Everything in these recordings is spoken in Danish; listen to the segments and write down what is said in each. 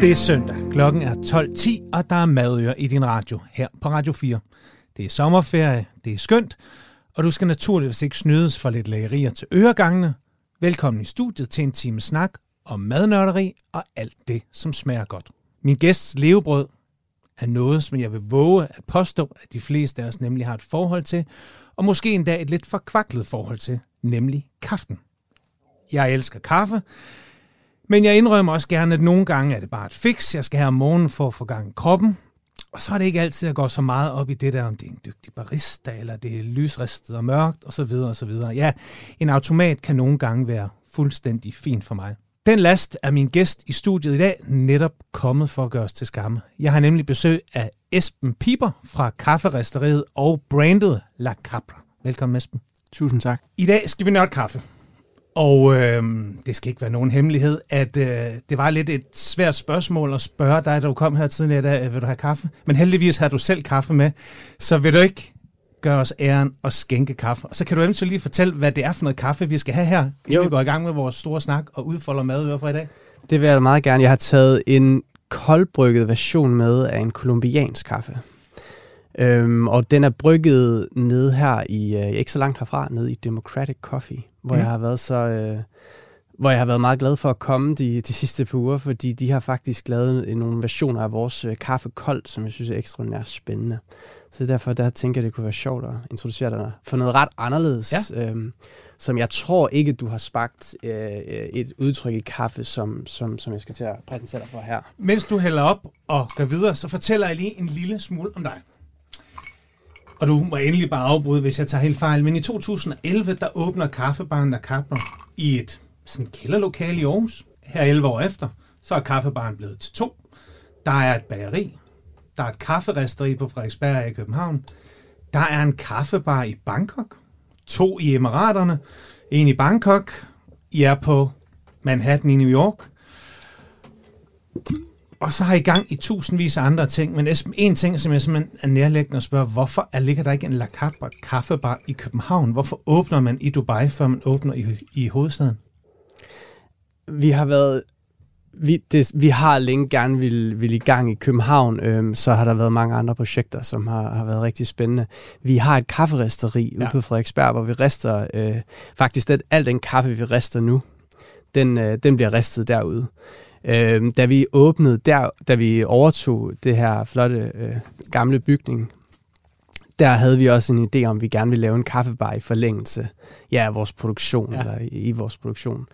Det er søndag. Klokken er 12.10, og der er madøer i din radio her på Radio 4. Det er sommerferie, det er skønt, og du skal naturligvis ikke snydes for lidt lægerier til øregangene. Velkommen i studiet til en time snak om madnørderi og alt det, som smager godt. Min gæsts levebrød er noget, som jeg vil våge at påstå, at de fleste af os nemlig har et forhold til, og måske endda et lidt forkvaklet forhold til, nemlig kaften. Jeg elsker kaffe, men jeg indrømmer også gerne, at nogle gange er det bare et fix, jeg skal have om morgenen for at få gang i kroppen. Og så er det ikke altid, at jeg går så meget op i det der, om det er en dygtig barista, eller det er lysristet og mørkt, osv. osv. Ja, en automat kan nogle gange være fuldstændig fint for mig. Den last er min gæst i studiet i dag netop kommet for at gøre os til skamme. Jeg har nemlig besøg af Esben Piper fra kafferisteriet og brandet La Capra. Velkommen Esben. Tusind tak. I dag skal vi nørde kaffe. Og øh, det skal ikke være nogen hemmelighed, at øh, det var lidt et svært spørgsmål at spørge dig, da du kom her tidligere, da, vil du have kaffe? Men heldigvis har du selv kaffe med, så vil du ikke gøre os æren og skænke kaffe. Og så kan du eventuelt lige fortælle, hvad det er for noget kaffe, vi skal have her, inden jo. vi går i gang med vores store snak og udfolder mad for i dag. Det vil jeg da meget gerne. Jeg har taget en koldbrygget version med af en kolumbiansk kaffe. Øhm, og den er brygget ned her i, øh, ikke så langt herfra, ned i Democratic Coffee, hvor mm. jeg har været så... Øh, hvor jeg har været meget glad for at komme de, de sidste par uger, fordi de har faktisk lavet nogle versioner af vores øh, kaffe koldt, som jeg synes er ekstraordinært spændende. Så derfor der tænker jeg, det kunne være sjovt at introducere dig for noget ret anderledes, ja. øhm, som jeg tror ikke, du har spagt øh, et udtryk i kaffe, som, som, som jeg skal til at præsentere dig for her. Mens du hælder op og går videre, så fortæller jeg lige en lille smule om dig. Og du må endelig bare afbryde, hvis jeg tager helt fejl. Men i 2011, der åbner kaffebaren der kapper i et sådan kælderlokale i Aarhus. Her 11 år efter, så er kaffebaren blevet til to. Der er et bageri. Der er et kafferisteri på Frederiksberg i København. Der er en kaffebar i Bangkok. To i Emiraterne. En i Bangkok. I er på Manhattan i New York og så har I gang i tusindvis af andre ting, men Esben, en ting, som jeg simpelthen er nærlæggende at spørge, hvorfor er, ligger der ikke en La Capra kaffebar i København? Hvorfor åbner man i Dubai, før man åbner i, i hovedstaden? Vi har været vi, det, vi har længe gerne vil, vil i gang i København, øhm, så har der været mange andre projekter, som har, har været rigtig spændende. Vi har et kafferisteri ja. ude på Frederiksberg, hvor vi rester, øh, faktisk det, al den kaffe, vi rester nu, den, øh, den bliver ristet derude. Øh, da vi åbnede der, da vi overtog det her flotte øh, gamle bygning, der havde vi også en idé om, at vi gerne ville lave en kaffebar i forlængelse ja, af vores produktion, ja. eller i, i vores produktion.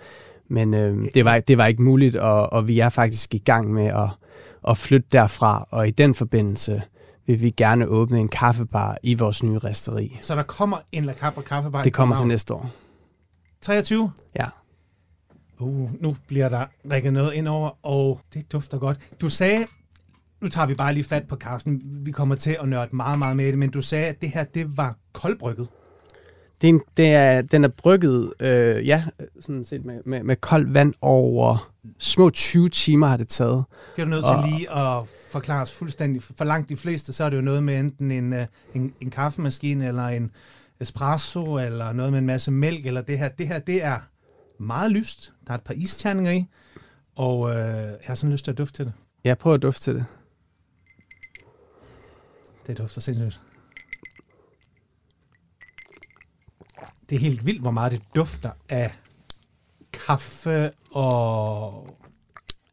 Men øh, det, var, det var ikke muligt, og, og vi er faktisk i gang med at, at flytte derfra, og i den forbindelse vil vi gerne åbne en kaffebar i vores nye resteri. Så der kommer en La Capra kaffebar? Det kommer til næste år. 23? Ja. Uh, nu bliver der rækket noget ind over, og det dufter godt. Du sagde, nu tager vi bare lige fat på kaffen, vi kommer til at nørde meget, meget med det, men du sagde, at det her, det var koldbrygget. Det er, en, det er, den er brygget, øh, ja, sådan set med, med, med koldt vand over små 20 timer har det taget. Det er du nødt og, til lige at forklare os fuldstændig. For langt de fleste, så er det jo noget med enten en, øh, en, en kaffemaskine, eller en espresso, eller noget med en masse mælk, eller det her. Det her, det er meget lyst. Der er et par isterninger i, og øh, jeg har sådan lyst til at dufte til det. Ja, prøv at dufte til det. Det dufter sindssygt. Det er helt vildt, hvor meget det dufter af kaffe og...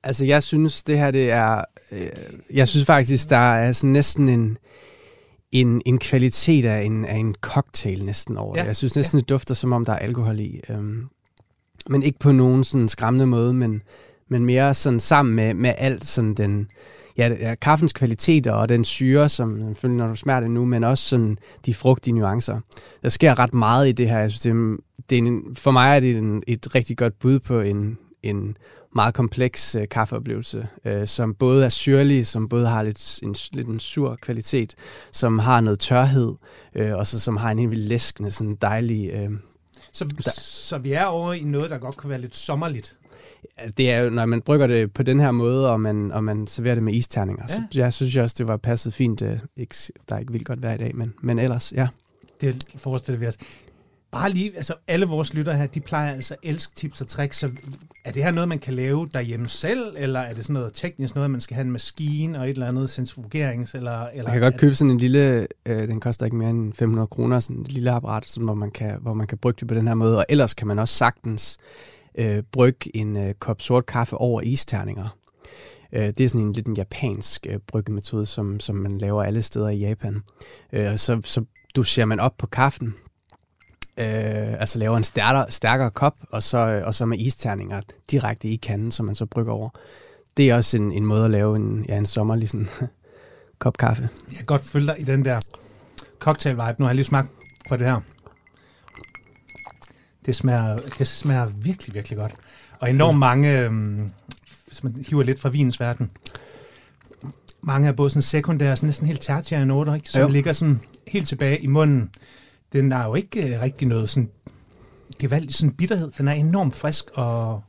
Altså, jeg synes, det her, det er... Øh, jeg synes faktisk, der er sådan næsten en, en, en kvalitet af en, af en cocktail næsten over ja, det. Jeg synes næsten, ja. det dufter, som om der er alkohol i. Um, men ikke på nogen sådan skræmmende måde, men, men mere sådan sammen med, med alt sådan den, ja, kaffens kvalitet og den syre, som selvfølgelig når du smager det nu, men også sådan de frugtige nuancer. Der sker ret meget i det her. Jeg synes, det, er, det er en, for mig er det en, et rigtig godt bud på en, en meget kompleks øh, kaffeoplevelse, øh, som både er syrlig, som både har lidt en, lidt en sur kvalitet, som har noget tørhed, øh, og så som har en helt vildt læskende, sådan dejlig øh, så, der, så vi er over i noget, der godt kan være lidt sommerligt. Det er jo, når man brygger det på den her måde, og man, og man serverer det med isterninger, ja. så jeg synes også, det var passet fint. Øh, ikke, der er ikke vildt godt vejr i dag, men, men ellers, ja. Det forestiller vi os bare lige, altså alle vores lytter her, de plejer altså at elske tips og tricks, så er det her noget, man kan lave derhjemme selv, eller er det sådan noget teknisk noget, man skal have en maskine og et eller andet centrifugerings, eller... eller Man kan godt købe sådan en lille, øh, den koster ikke mere end 500 kroner, sådan en lille apparat, sådan, hvor, man kan, hvor man kan brygge det på den her måde, og ellers kan man også sagtens øh, brygge en øh, kop sort kaffe over isterninger. Øh, det er sådan en lidt en japansk øh, bryggemetode, som, som man laver alle steder i Japan. Øh, så, så doserer man op på kaffen, øh, altså laver en stærkere, stærkere kop, og så, øh, og så med isterninger direkte i kanden, som man så brygger over. Det er også en, en måde at lave en, ja, en sommerlig sådan, kop kaffe. Jeg kan godt følge dig i den der cocktail-vibe. Nu har jeg lige smagt på det her. Det smager, det smager virkelig, virkelig godt. Og enormt mange, øhm, hvis man hiver lidt fra vinens verden, mange er både sådan sekundære, sådan næsten helt tertiære noter, ikke? som jo. ligger sådan helt tilbage i munden. Den er jo ikke øh, rigtig noget sådan gevaldig sådan bitterhed. Den er enormt frisk og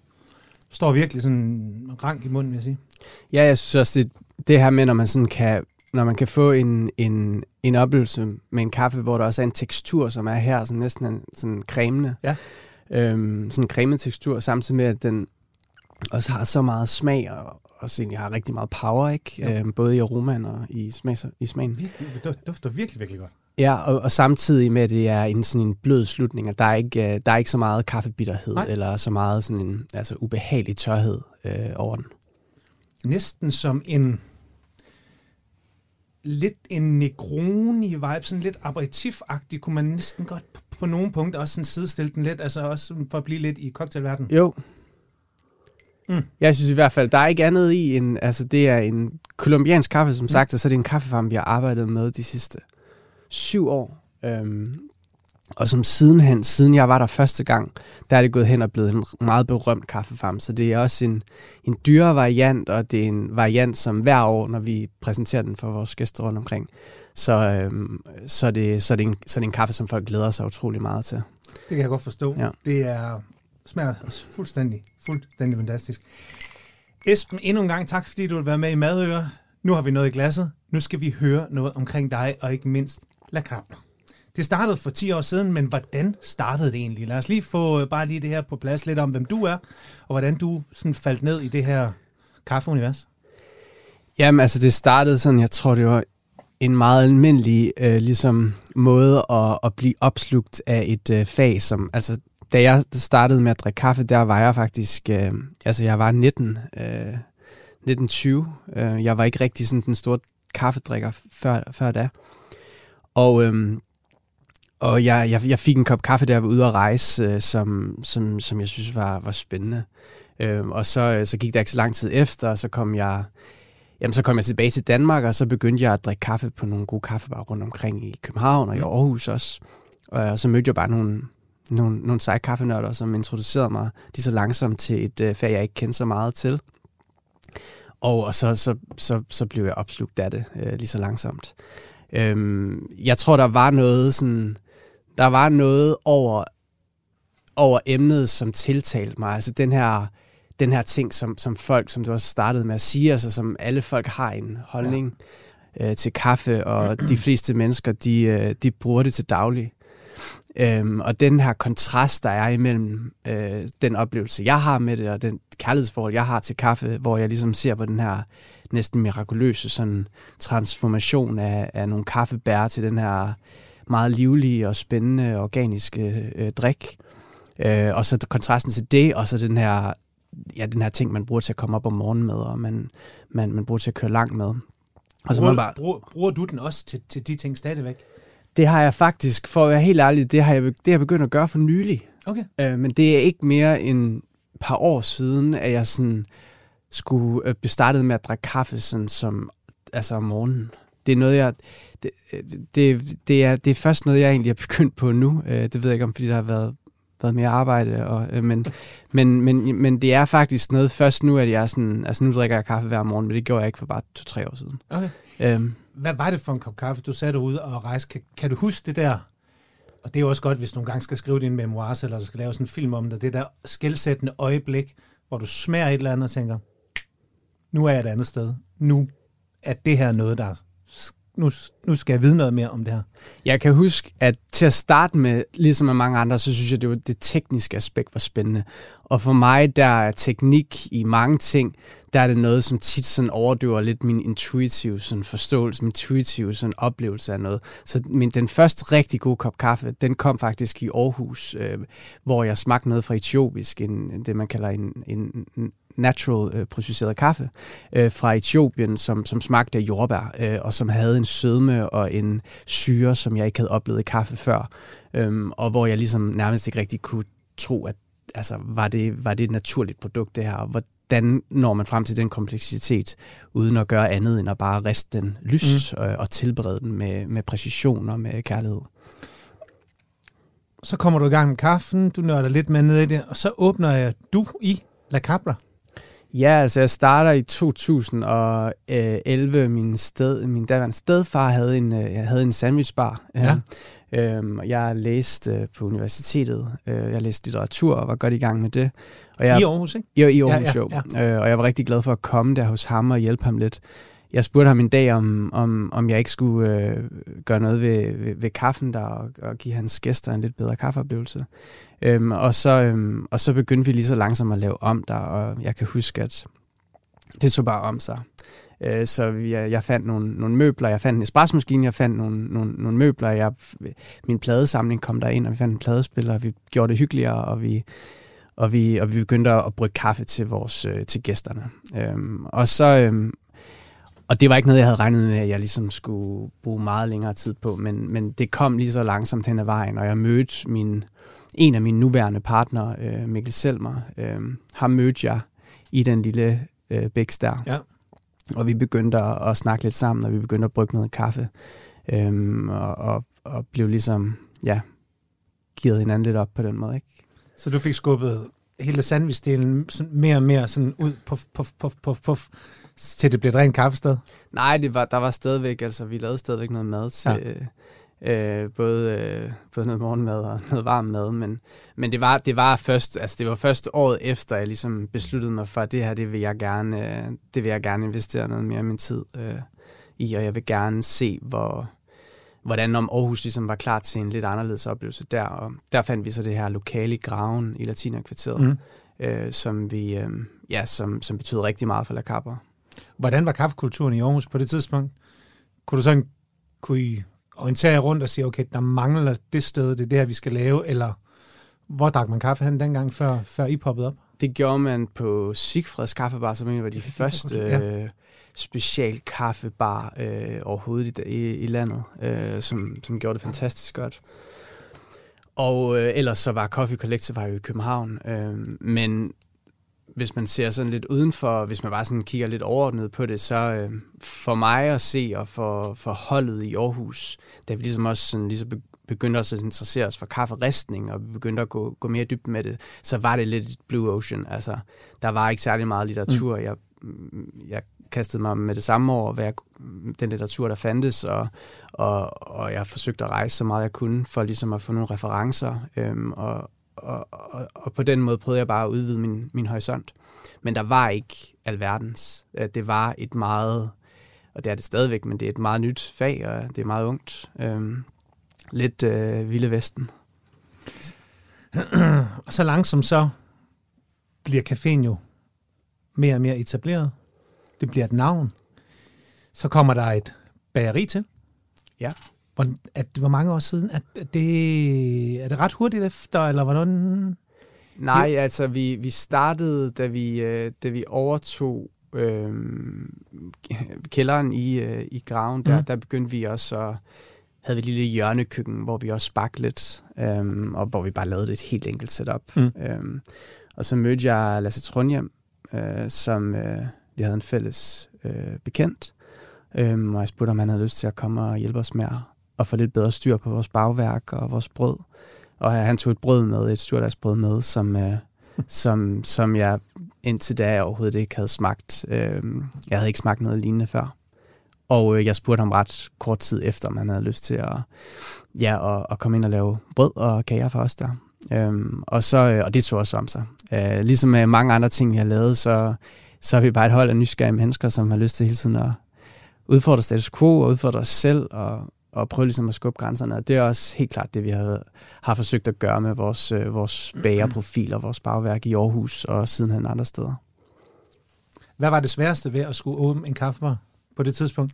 står virkelig sådan rank i munden, vil jeg sige. Ja, jeg synes også, det, det her med, når man sådan kan, når man kan få en, en, en oplevelse med en kaffe, hvor der også er en tekstur, som er her, sådan næsten en, sådan cremende. Ja. Øhm, sådan en cremet tekstur, samtidig med, at den også har så meget smag, og også egentlig har rigtig meget power, ikke? Øhm, både i aromaen og i, smag, i smagen. Virkelig, det duf- dufter virkelig, virkelig godt. Ja, og, og samtidig med, at det er en sådan en blød slutning, at der er ikke, øh, der er ikke så meget kaffebitterhed, Nej. eller så meget sådan en altså ubehagelig tørhed øh, over den. næsten som en lidt en Negroni-vibe, sådan lidt aperitif-agtig, kunne man næsten godt på, på nogle punkter også sådan sidestille den lidt, altså også for at blive lidt i cocktailverdenen. Jo. Mm. Mm. Jeg synes i hvert fald, der er ikke andet i en, altså det er en kolumbiansk kaffe, som sagt, og så er det en kaffefarm, vi har arbejdet med de sidste syv år. Øhm, og som sidenhen, siden jeg var der første gang, der er det gået hen og blevet en meget berømt kaffefarm. Så det er også en, en dyrere variant, og det er en variant, som hver år, når vi præsenterer den for vores gæster rundt omkring, så, øhm, så, er det, så, er det en, så er det en kaffe, som folk glæder sig utrolig meget til. Det kan jeg godt forstå. Ja. Det er, smager fuldstændig, fuldstændig fantastisk. Esben, endnu en gang tak, fordi du vil være med i Madøre. Nu har vi noget i glasset. Nu skal vi høre noget omkring dig, og ikke mindst La Capra. Det startede for 10 år siden, men hvordan startede det egentlig? Lad os lige få øh, bare lige det her på plads lidt om, hvem du er, og hvordan du sådan faldt ned i det her kaffeunivers. Jamen, altså det startede sådan, jeg tror det var en meget almindelig øh, ligesom måde at, at blive opslugt af et øh, fag, som, altså da jeg startede med at drikke kaffe, der var jeg faktisk, øh, altså jeg var 19, øh, 1920. Øh, jeg var ikke rigtig sådan den store kaffedrikker før, før da. Og, øhm, og jeg, jeg, jeg fik en kop kaffe, der jeg var ude at rejse, øh, som, som, som jeg synes var, var spændende. Øhm, og så, øh, så gik der ikke så lang tid efter, og så kom jeg Jamen, så kom jeg tilbage til Danmark, og så begyndte jeg at drikke kaffe på nogle gode kaffebarer rundt omkring i København og i Aarhus også. Og så mødte jeg bare nogle, nogle, nogle seje kaffenørder, som introducerede mig lige så langsomt til et øh, fag, jeg ikke kendte så meget til. Og, og så, så, så, så blev jeg opslugt af det øh, lige så langsomt. Øhm, jeg tror, der var noget sådan, der var noget over, over emnet, som tiltalte mig. Altså den her, den her ting, som, som folk, som du også startede med at sige, altså som alle folk har en holdning ja. øh, til kaffe, og de fleste mennesker, de, øh, de bruger det til daglig. Øhm, og den her kontrast, der er imellem øh, den oplevelse, jeg har med det, og den kærlighedsforhold, jeg har til kaffe, hvor jeg ligesom ser på den her næsten mirakuløse sådan, transformation af, af nogle kaffebær til den her meget livlige og spændende organiske øh, drik. Øh, og så kontrasten til det, og så den her, ja, den her ting, man bruger til at komme op om morgenen med, og man, man, man bruger til at køre langt med. Og så Bruger, man bare, bruger, bruger du den også til, til de ting stadigvæk? Det har jeg faktisk, for at være helt ærlig, det har jeg, det har jeg begyndt at gøre for nylig. Okay. Øh, men det er ikke mere end et par år siden, at jeg sådan skulle øh, bestartet med at drikke kaffe sådan som, altså om morgenen. Det er noget, jeg... Det, det, det, er, det er først noget, jeg egentlig er begyndt på nu. Øh, det ved jeg ikke om, fordi der har været, været mere arbejde. Og, øh, men, men, men, men det er faktisk noget først nu, at jeg er sådan... Altså nu drikker jeg kaffe hver morgen, men det gjorde jeg ikke for bare to-tre år siden. okay. Øhm, Hvad var det for en kop kaffe, du satte ud og rejse? Kan, kan du huske det der? Og det er også godt, hvis du nogle gange skal skrive din memoir, eller du skal lave sådan en film om det. Det der skældsættende øjeblik, hvor du smager et eller andet og tænker, nu er jeg et andet sted. Nu er det her noget, der nu, nu skal jeg vide noget mere om det her? Jeg kan huske, at til at starte med, ligesom med mange andre, så synes jeg, det, var, det tekniske aspekt var spændende. Og for mig, der er teknik i mange ting, der er det noget, som tit sådan overdøver lidt min intuitive sådan forståelse, min intuitive sådan oplevelse af noget. Så min, den første rigtig gode kop kaffe, den kom faktisk i Aarhus, øh, hvor jeg smagte noget fra etiopisk, en, det man kalder en, en natural øh, processeret kaffe øh, fra Etiopien, som, som smagte af jordbær, øh, og som havde en sødme og en syre, som jeg ikke havde oplevet i kaffe før, øh, og hvor jeg ligesom nærmest ikke rigtig kunne tro, at altså, var, det, var det et naturligt produkt, det her, og hvordan når man frem til den kompleksitet, uden at gøre andet end at bare riste den lys mm. og, og tilberede den med, med præcision og med kærlighed. Så kommer du i gang med kaffen, du nørder lidt med ned i det, og så åbner jeg du i La Cabra. Ja, altså jeg starter i 2011. Min, sted, min daværende stedfar havde en, øh, jeg havde en sandwichbar. Ja. Øhm, jeg læste øh, på universitetet. Øh, jeg læste litteratur og var godt i gang med det. Og jeg, I Aarhus, ikke? Jo, i Aarhus, ja, ja, ja. jo. og jeg var rigtig glad for at komme der hos ham og hjælpe ham lidt jeg spurgte ham en dag, om, om, om jeg ikke skulle øh, gøre noget ved, ved, ved kaffen der, og, og give hans gæster en lidt bedre kaffeoplevelse. Øhm, og, så, øhm, og så begyndte vi lige så langsomt at lave om der, og jeg kan huske, at det tog bare om sig. Øh, så jeg, jeg fandt nogle, nogle møbler, jeg fandt en espressomaskine, jeg fandt nogle, nogle, nogle møbler, jeg, min pladesamling kom der ind, og vi fandt en pladespiller, og vi gjorde det hyggeligere, og vi, og vi, og vi begyndte at brygge kaffe til vores øh, til gæsterne. Øhm, og så, øhm, og det var ikke noget, jeg havde regnet med, at jeg ligesom skulle bruge meget længere tid på, men, men det kom lige så langsomt hen ad vejen, og jeg mødte min, en af mine nuværende partnere, øh, Mikkel Selmer. Øh, ham mødte jeg i den lille øh, bæks der. Ja. Og vi begyndte at, at snakke lidt sammen, og vi begyndte at brygge noget kaffe. Øh, og, og, og blev ligesom, ja, givet hinanden lidt op på den måde, ikke? Så du fik skubbet hele sandwich-delen mere og mere sådan ud, puff, puff, puff, puff, puff, til det blev et rent kaffested? Nej, det var, der var stadigvæk, altså vi lavede stadigvæk noget mad til, ja. øh, både, øh, både noget morgenmad og noget varm mad, men, men det, var, det var først, altså det var først året efter, jeg ligesom besluttede mig for, at det her, det vil jeg gerne, øh, det vil jeg gerne investere noget mere af min tid øh, i, og jeg vil gerne se, hvor, hvordan om Aarhus ligesom var klar til en lidt anderledes oplevelse der, og der fandt vi så det her lokale Graven i Latinakvarteret, mm. øh, som vi, øh, ja, som, som betyder rigtig meget for La Capra. Hvordan var kaffekulturen i Aarhus på det tidspunkt? Kunne du sådan kunne I orientere jer rundt og sige, okay, der mangler det sted, det er det her, vi skal lave, eller hvor drak man kaffe hen dengang, før, før I poppede op? Det gjorde man på Sigfreds Kaffebar, som en af de første ja. øh, special kaffebar øh, overhovedet i, i, i landet, øh, som, som gjorde det fantastisk godt. Og øh, ellers så var Coffee Collective var jo i København, øh, men hvis man ser sådan lidt udenfor, hvis man bare sådan kigger lidt overordnet på det, så øh, for mig at se og for, for holdet i Aarhus, da vi ligesom også sådan, ligesom begyndte også at interessere os for kafferistning, og vi begyndte at gå, gå mere dybt med det, så var det lidt Blue Ocean. Altså, der var ikke særlig meget litteratur. Mm. Jeg, jeg kastede mig med det samme år, hvad den litteratur, der fandtes, og, og, og jeg forsøgte at rejse så meget jeg kunne, for ligesom at få nogle referencer, øhm, og, og, og, og på den måde prøvede jeg bare at udvide min, min horisont. Men der var ikke alverdens. Øh, det var et meget, og det er det stadigvæk, men det er et meget nyt fag, og det er meget ungt. Øhm, lidt øh, Vilde Vesten. og så langsomt så bliver caféen jo mere og mere etableret. Det bliver et navn. Så kommer der et bageri til. Ja. Hvor, at, hvor mange år siden? At, det, er det ret hurtigt efter, eller hvordan? Nej, ja. altså vi, vi startede, da vi, øh, da vi overtog øh, kælderen i, øh, i graven, der, mm. der begyndte vi også at havde vi et lille hjørnekøkken, hvor vi også bagte lidt, øh, og hvor vi bare lavede et helt enkelt setup. Mm. Øh, og så mødte jeg Lasse Trondhjem, øh, som øh, vi havde en fælles øh, bekendt, øh, og jeg spurgte, om han havde lyst til at komme og hjælpe os med at at få lidt bedre styr på vores bagværk og vores brød. Og han tog et brød med, et styrdagsbrød med, som, øh, som, som jeg indtil da overhovedet ikke havde smagt. Øh, jeg havde ikke smagt noget lignende før. Og øh, jeg spurgte ham ret kort tid efter, om han havde lyst til at, ja, at, at komme ind og lave brød og kager for os der. Øhm, og, så, øh, og det tog også om sig. Øh, ligesom med mange andre ting, vi har lavet, så, så er vi bare et hold af nysgerrige mennesker, som har lyst til hele tiden at, udfordre status quo og udfordre os selv og, og prøve ligesom at skubbe grænserne. Og det er også helt klart det, vi har, har forsøgt at gøre med vores, øh, vores bagerprofil og vores bagværk i Aarhus og sidenhen andre steder. Hvad var det sværeste ved at skulle åbne en kaffebar på det tidspunkt?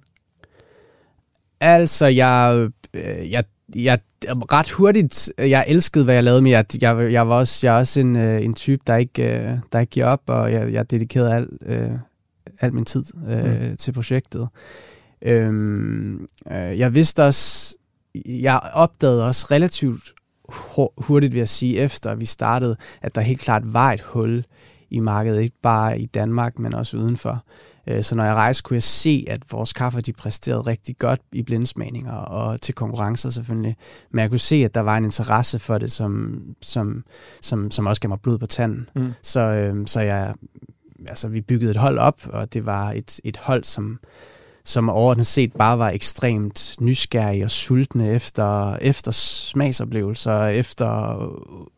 Altså, jeg, øh, jeg, jeg ret hurtigt, jeg elskede, hvad jeg lavede, men jeg, jeg, jeg var også, jeg er også en, øh, en type, der ikke, øh, der ikke giver op, og jeg, jeg dedikerede al, øh, al min tid øh, mm. til projektet. Øhm, øh, jeg vidste også, jeg opdagede også relativt hurtigt, vil jeg sige, efter vi startede, at der helt klart var et hul i markedet, ikke bare i Danmark, men også udenfor. Øh, så når jeg rejste, kunne jeg se, at vores kaffe de præsterede rigtig godt i blindsmagninger og til konkurrencer selvfølgelig. Men jeg kunne se, at der var en interesse for det, som, som, som, som også gav mig blod på tanden. Mm. Så, øh, så jeg, altså, vi byggede et hold op, og det var et, et hold, som, som overordnet set bare var ekstremt nysgerrige og sultne efter, efter smagsoplevelser, efter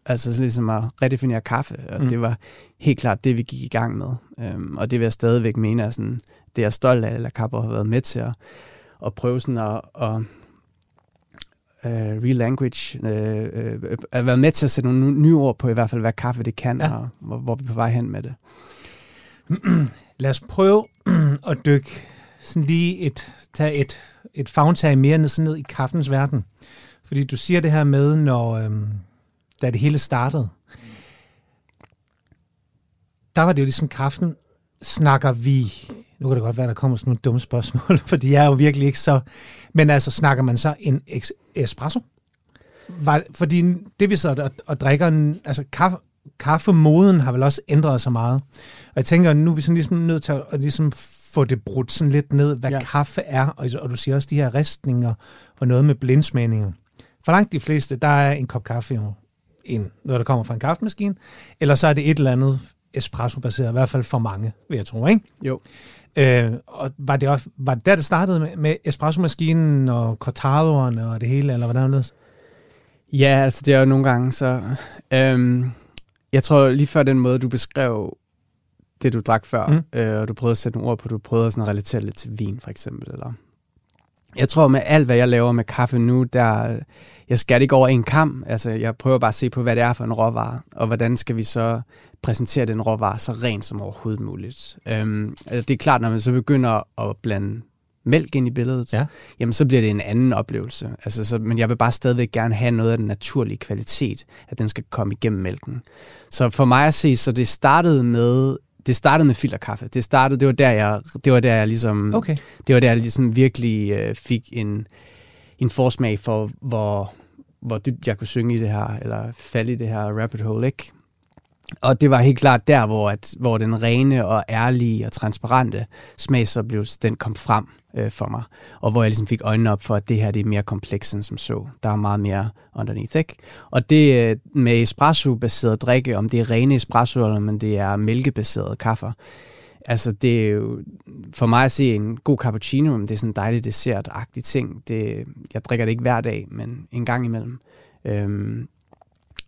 altså ligesom at redefinere kaffe. Og mm. det var helt klart det, vi gik i gang med. Øhm, og det vil jeg stadigvæk mene er sådan, det er jeg stolt af, at Kapper har været med til at, at prøve sådan at, at uh, real language, uh, uh, at være med til at sætte nogle nye ord på i hvert fald, hvad kaffe det kan, ja. og hvor, hvor vi er på vej hen med det. Lad os prøve at dykke sådan lige et, tage et, et fagntag mere ned, ned i kaffens verden. Fordi du siger det her med, når, øhm, da det hele startede, der var det jo ligesom kaffen, snakker vi, nu kan det godt være, der kommer sådan nogle dumme spørgsmål, for de er jo virkelig ikke så, men altså snakker man så en espresso? Var, fordi det vi så og, og drikker, altså kaffe, kaffemoden har vel også ændret sig meget. Og jeg tænker, nu er vi sådan ligesom nødt til at ligesom få det brudt sådan lidt ned, hvad ja. kaffe er, og, og du siger også de her ristninger og noget med blindsmagninger. For langt de fleste, der er en kop kaffe jo en, noget, der kommer fra en kaffemaskine, eller så er det et eller andet espresso-baseret, i hvert fald for mange, vil jeg tro, ikke? Jo. Øh, og var det, også, var det der, det startede med, med espresso-maskinen og cortadoren og det hele, eller hvordan det Ja, altså det er jo nogle gange så... Øhm, jeg tror lige før den måde, du beskrev det, du drak før, mm. øh, og du prøvede at sætte nogle ord på, du prøvede at sådan relatere lidt til vin, for eksempel, eller... Jeg tror med alt, hvad jeg laver med kaffe nu, der, jeg skal det ikke over en kam. Altså, jeg prøver bare at se på, hvad det er for en råvare, og hvordan skal vi så præsentere den råvare så rent som overhovedet muligt. Øhm, altså, det er klart, når man så begynder at blande mælk ind i billedet, ja. jamen så bliver det en anden oplevelse. Altså, så, men jeg vil bare stadigvæk gerne have noget af den naturlige kvalitet, at den skal komme igennem mælken. Så for mig at se, så det startede med det startede med filterkaffe. Det startede, det var der jeg, det var der jeg ligesom, okay. det var der jeg ligesom virkelig øh, fik en, en forsmag for, hvor, hvor dybt jeg kunne synge i det her, eller falde i det her rabbit hole, ikke? Og det var helt klart der, hvor, at, hvor den rene og ærlige og transparente smagsoplevelse, den kom frem øh, for mig. Og hvor jeg ligesom fik øjnene op for, at det her det er mere komplekst end som så. Der er meget mere underneath, ikke? Og det øh, med espresso-baseret drikke, om det er rene espresso, eller om det er mælkebaseret kaffe, altså det er jo, for mig at se en god cappuccino, det er sådan en dejlig dessert-agtig ting. Det, jeg drikker det ikke hver dag, men en gang imellem. Øhm,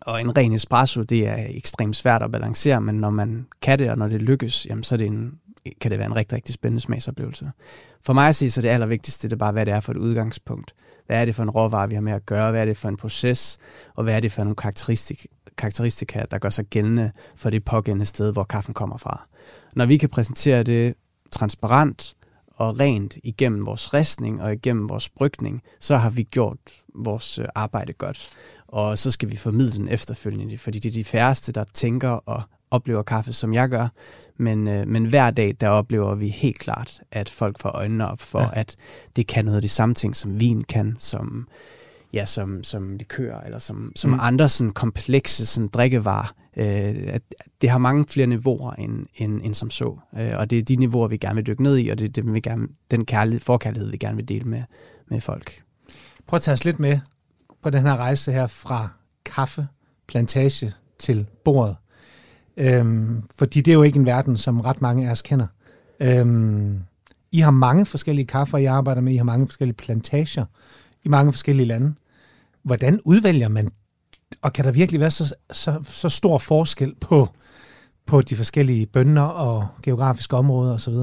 og en ren espresso, det er ekstremt svært at balancere, men når man kan det, og når det lykkes, jamen, så er det en, kan det være en rigtig, rigtig spændende smagsoplevelse. For mig at sige, så det allervigtigste, det er bare, hvad det er for et udgangspunkt. Hvad er det for en råvare, vi har med at gøre? Hvad er det for en proces? Og hvad er det for nogle karakteristik, karakteristika, der gør sig gældende for det pågældende sted, hvor kaffen kommer fra? Når vi kan præsentere det transparent og rent igennem vores ristning og igennem vores brygning, så har vi gjort vores øh, arbejde godt og så skal vi formidle den efterfølgende, fordi det er de færreste, der tænker og oplever kaffe, som jeg gør. Men, øh, men hver dag, der oplever vi helt klart, at folk får øjnene op for, ja. at det kan noget af de samme ting, som vin kan, som, ja, som, som likør, eller som, som mm. andre sådan komplekse sådan drikkevarer. Øh, at det har mange flere niveauer end, end, end som så. Øh, og det er de niveauer, vi gerne vil dykke ned i, og det er det, vi gerne, den kærlighed, forkærlighed, vi gerne vil dele med, med folk. Prøv at tage os lidt med på den her rejse her fra kaffe, plantage til bordet. Øhm, fordi det er jo ikke en verden, som ret mange af os kender. Øhm, I har mange forskellige kaffer, I arbejder med. I har mange forskellige plantager i mange forskellige lande. Hvordan udvælger man, og kan der virkelig være så, så, så stor forskel på, på de forskellige bønder og geografiske områder osv.?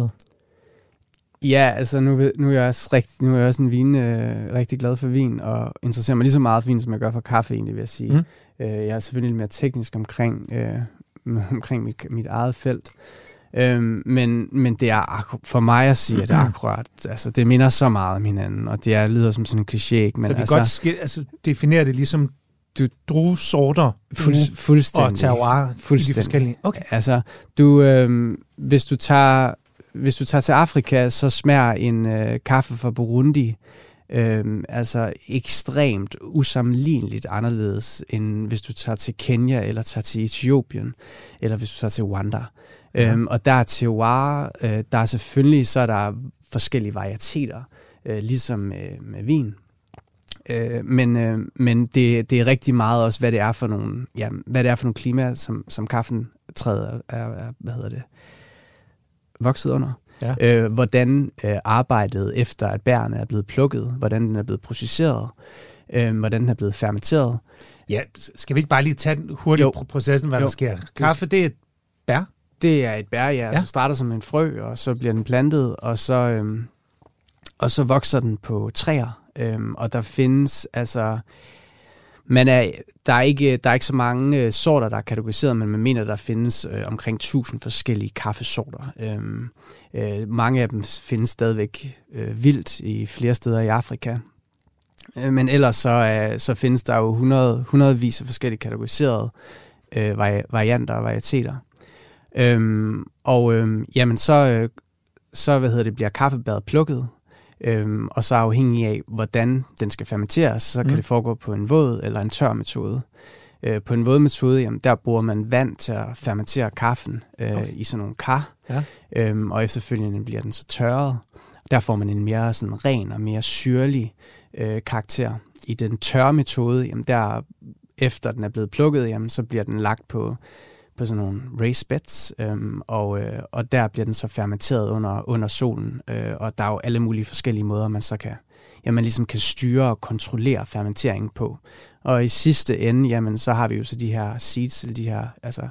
Ja, altså nu, nu er jeg også, rigtig, nu er jeg også en vin, øh, rigtig glad for vin, og interesserer mig lige så meget for vin, som jeg gør for kaffe egentlig, vil jeg sige. Mm. Øh, jeg er selvfølgelig lidt mere teknisk omkring, øh, omkring mit, mit eget felt. Øhm, men, men det er for mig at sige, at det er akkurat, altså det minder så meget om hinanden, og det er, lyder som sådan en kliché? Men så vi altså, godt skil, altså, definerer det ligesom du, druesorter fuld, fuldstændig. og terroir i de Fuldstændig. forskellige. Okay. Altså, du, øh, hvis, du tager, hvis du tager til Afrika, så smager en øh, kaffe fra Burundi øh, altså ekstremt usammenligneligt anderledes, end hvis du tager til Kenya, eller tager til Etiopien, eller hvis du tager til Rwanda. Ja. Øhm, og der er terroir, øh, der er selvfølgelig, så er der forskellige varieteter, øh, ligesom med, med vin. Øh, men øh, men det, det er rigtig meget også, hvad det er for nogle, ja, hvad det er for nogle klimaer, som, som kaffen træder er, er, hvad hedder det, vokset under. Ja. Øh, hvordan øh, arbejdet efter, at bærene er blevet plukket, hvordan den er blevet processeret, øh, hvordan den er blevet fermenteret. Ja, skal vi ikke bare lige tage den hurtigt Jo. pro- processen, hvad Jo. der sker? Kaffe, det er et bær. Det er et bær, Ja. ja. så starter som en frø, og så bliver den plantet, og så, øhm, og så vokser den på træer. Øhm, og der findes altså... Man er, der, er ikke, der er ikke så mange øh, sorter, der er kategoriseret, men man mener, der findes øh, omkring 1000 forskellige kaffesorter. Øhm, øh, mange af dem findes stadigvæk øh, vildt i flere steder i Afrika. Øh, men ellers så, øh, så findes der jo 100, hundredvis af forskellige kategoriserede øh, vari- varianter og varieteter. Øhm, og øh, jamen så, øh, så hvad hedder det, bliver kaffebæret plukket, øhm, og så afhængig af, hvordan den skal fermenteres, så kan Mm. det foregå på en våd eller en tør metode. Øh, på en våd metode, jamen, der bruger man vand til at fermentere kaffen øh, Okay. i sådan nogle kar, Ja. øhm, og efterfølgende bliver den så tørret. Der får man en mere sådan ren og mere syrlig øh, karakter. I den tørre metode, jamen der efter den er blevet plukket, jamen så bliver den lagt på på sådan nogle raised beds, øhm, og, øh, og der bliver den så fermenteret under, under solen, øh, og der er jo alle mulige forskellige måder, man så kan, ja, man ligesom kan styre og kontrollere fermenteringen på. Og i sidste ende, jamen, så har vi jo så de her seeds, de her, altså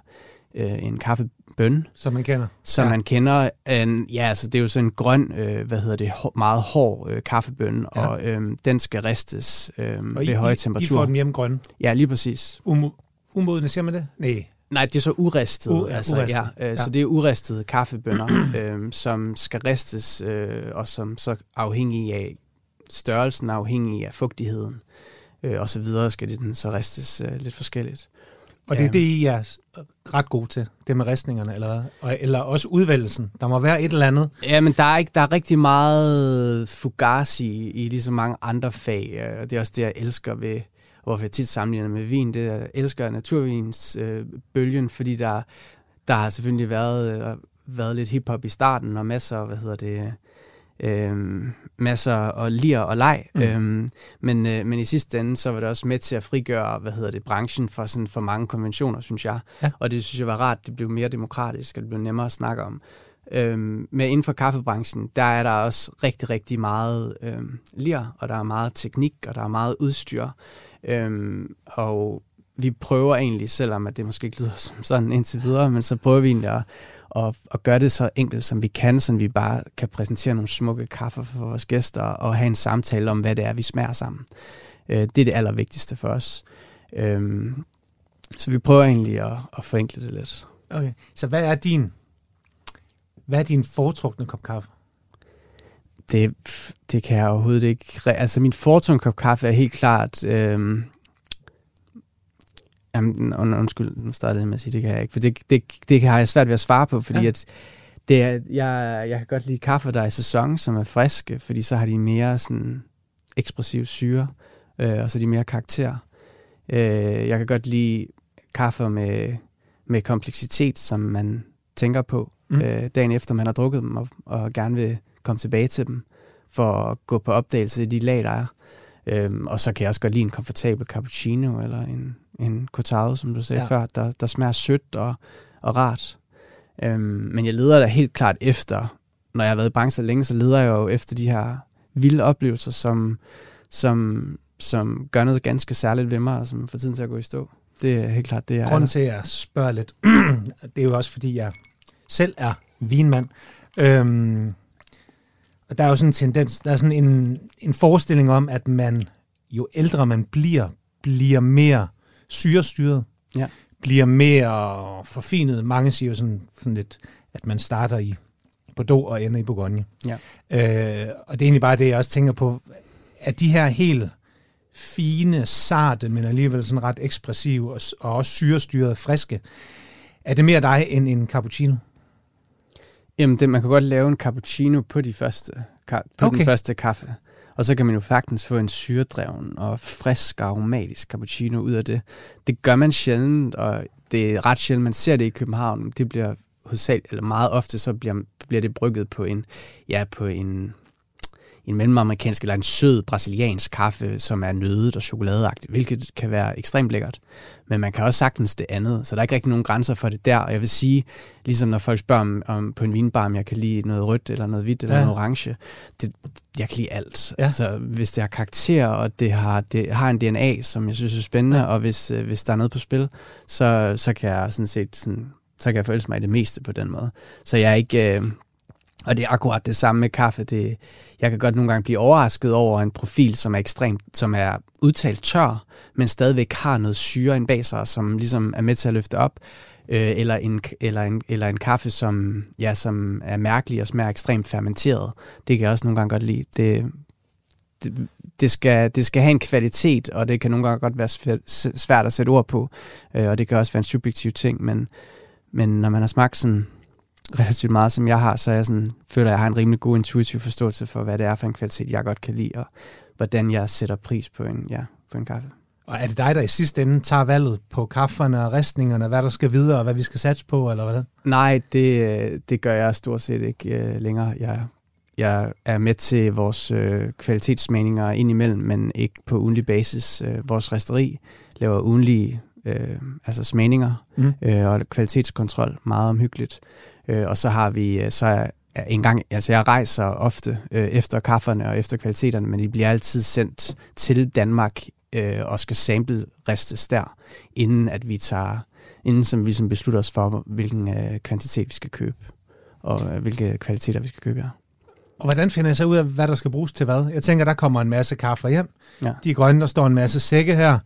øh, en kaffebøn, som man kender. som Ja. man kender. En, ja, altså det er jo sådan en grøn, øh, hvad hedder det, hår, meget hård øh, kaffebøn, Ja. og øh, den skal ristes øh, Og ved I, høje I, I temperaturer. får dem hjemme grønne. Ja, lige præcis. Umo- umodne, siger man det? Nej. Nej, det er så uristet. U- altså, uristet, Ja, øh, ja. Så det er uristede kaffebønner, øh, som skal ristes, øh, og som så afhængig af størrelsen, afhængig af fugtigheden, øh, og så videre skal den så ristes øh, lidt forskelligt. Og det er Ja. det, I er ret gode til, det med ristningerne, eller hvad? Og, eller også udvælgelsen. Der må være et eller andet. Ja, men der er, ikke, der er rigtig meget fugazi i, i lige mange andre fag, øh, og det er også det, jeg elsker ved, hvorfor jeg tit sammenligner med vin, det er, jeg elsker naturvins øh, bølgen, fordi der, der har selvfølgelig været, øh, været lidt hiphop i starten, og masser, hvad hedder det, øh, masser og lir og leg. Mm. Øhm, men, øh, men i sidste ende, så var det også med til at frigøre, hvad hedder det, branchen for, sådan, for mange konventioner, synes jeg. Ja. Og det synes jeg var rart, det blev mere demokratisk, og det blev nemmere at snakke om. Øhm, men inden for kaffebranchen, der er der også rigtig, rigtig meget øhm, lir, og der er meget teknik, og der er meget udstyr. Øhm, og vi prøver egentlig, selvom at det måske ikke lyder som sådan indtil videre, men så prøver vi egentlig at, at, at gøre det så enkelt, som vi kan, så vi bare kan præsentere nogle smukke kaffer for vores gæster, og have en samtale om, hvad det er, vi smager sammen. Øh, det er det allervigtigste for os. Øhm, så vi prøver egentlig at, at forenkle det lidt. Okay. Så hvad er din, hvad er din foretrukne kop kaffe? Det, det kan jeg overhovedet ikke. Altså min foretrukne kop kaffe er helt klart... Øhm, jamen, und, undskyld, nu startede jeg med at sige, det kan jeg ikke. For det, det, det har jeg svært ved at svare på, fordi Ja. at det er, jeg, jeg kan godt lide kaffe, der er i sæson, som er friske, fordi så har de mere sådan ekspressiv syre, øh, og så er de mere karakter. Øh, jeg kan godt lide kaffe med, med kompleksitet, som man tænker på mm. øh, dagen efter, man har drukket dem, og, og gerne vil komme tilbage til dem, for at gå på opdagelse i de lag, der er. Øhm, og så kan jeg også godt lide en komfortabel cappuccino, eller en, en cortado, som du sagde Ja. før, der, der smager sødt og, og rart. Øhm, men jeg leder da helt klart efter, når jeg har været i branchen så længe, så leder jeg jo efter de her vilde oplevelser, som, som, som gør noget ganske særligt ved mig, og som får tiden til at gå i stå. Det er helt klart det, jeg Grunden til, at jeg spørger lidt, det er jo også, fordi jeg selv er vinmand. Øhm, Og der er jo sådan en tendens, der er sådan en, en forestilling om, at man, jo ældre man bliver, bliver mere syrestyret, Ja. bliver mere forfinet. Mange siger jo sådan, sådan lidt, at man starter i Bordeaux og ender i Bourgogne. Ja. Øh, og det er egentlig bare det, jeg også tænker på, at de her helt fine, sarte, men alligevel sådan ret ekspressive og, og også syrestyrede, friske, er det mere dig end en cappuccino? Jamen, det, man kan godt lave en cappuccino på, de første, ka- på Okay. den første kaffe. Og så kan man jo faktisk få en syredreven og frisk og aromatisk cappuccino ud af det. Det gør man sjældent, og det er ret sjældent, man ser det i København. Det bliver hovedsageligt, eller meget ofte, så bliver, bliver det brygget på en, ja, på en, en mellemamerikansk eller en sød brasiliansk kaffe, som er nødet og chokoladeagtig, hvilket kan være ekstremt lækkert. Men man kan også sagtens det andet, så der er ikke rigtig nogen grænser for det der. Og jeg vil sige, ligesom når folk spørger om, om på en vinbar, om jeg kan lide noget rødt, eller noget hvidt, eller Ja. noget orange, det, jeg kan lide alt. Ja. Altså, hvis det har karakter, og det har, det har en DNA, som jeg synes er spændende, ja. og hvis, øh, hvis der er noget på spil, så, så kan jeg sådan set sådan, så kan jeg forelske mig i det meste på den måde. Så jeg er ikke... Øh, og det er akkurat det samme med kaffe. Det, jeg kan godt nogle gange blive overrasket over en profil, som er ekstremt, som er udtalt tør, men stadigvæk har noget syre ind bag sig, som ligesom er med til at løfte op. Øh, eller, en, eller, en, eller en kaffe, som, ja, som er mærkelig og smager ekstremt fermenteret. Det kan jeg også nogle gange godt lide. Det, det, det, skal, det skal have en kvalitet, og det kan nogle gange godt være svært, at sætte ord på. Øh, og det kan også være en subjektiv ting, men, men når man har smagt sådan relativt meget, som jeg har, så jeg sådan, føler, at jeg har en rimelig god intuitiv forståelse for, hvad det er for en kvalitet, jeg godt kan lide, og hvordan jeg sætter pris på en, ja, på en kaffe. Og er det dig, der i sidste ende tager valget på kafferne og ristningerne, hvad der skal videre, og hvad vi skal satse på, eller hvad? Nej, det, det gør jeg stort set ikke øh, længere. Jeg, jeg er med til vores øh, kvalitetsmeninger indimellem, men ikke på ugenlig basis. Øh, vores resteri laver ugenlige øh, altså smagninger Mm. øh, og kvalitetskontrol, meget omhyggeligt. Øh, og så har vi, øh, så er en gang, altså jeg rejser ofte øh, efter kafferne og efter kvaliteterne, men de bliver altid sendt til Danmark øh, og skal sample ristes der, inden at vi tager, inden som vi som beslutter os for, hvilken øh, kvantitet vi skal købe, og øh, hvilke kvaliteter vi skal købe, ja. Og hvordan finder jeg så ud af, hvad der skal bruges til hvad? Jeg tænker, der kommer en masse kaffe hjem. Ja. De er grønne, der står en masse sække her.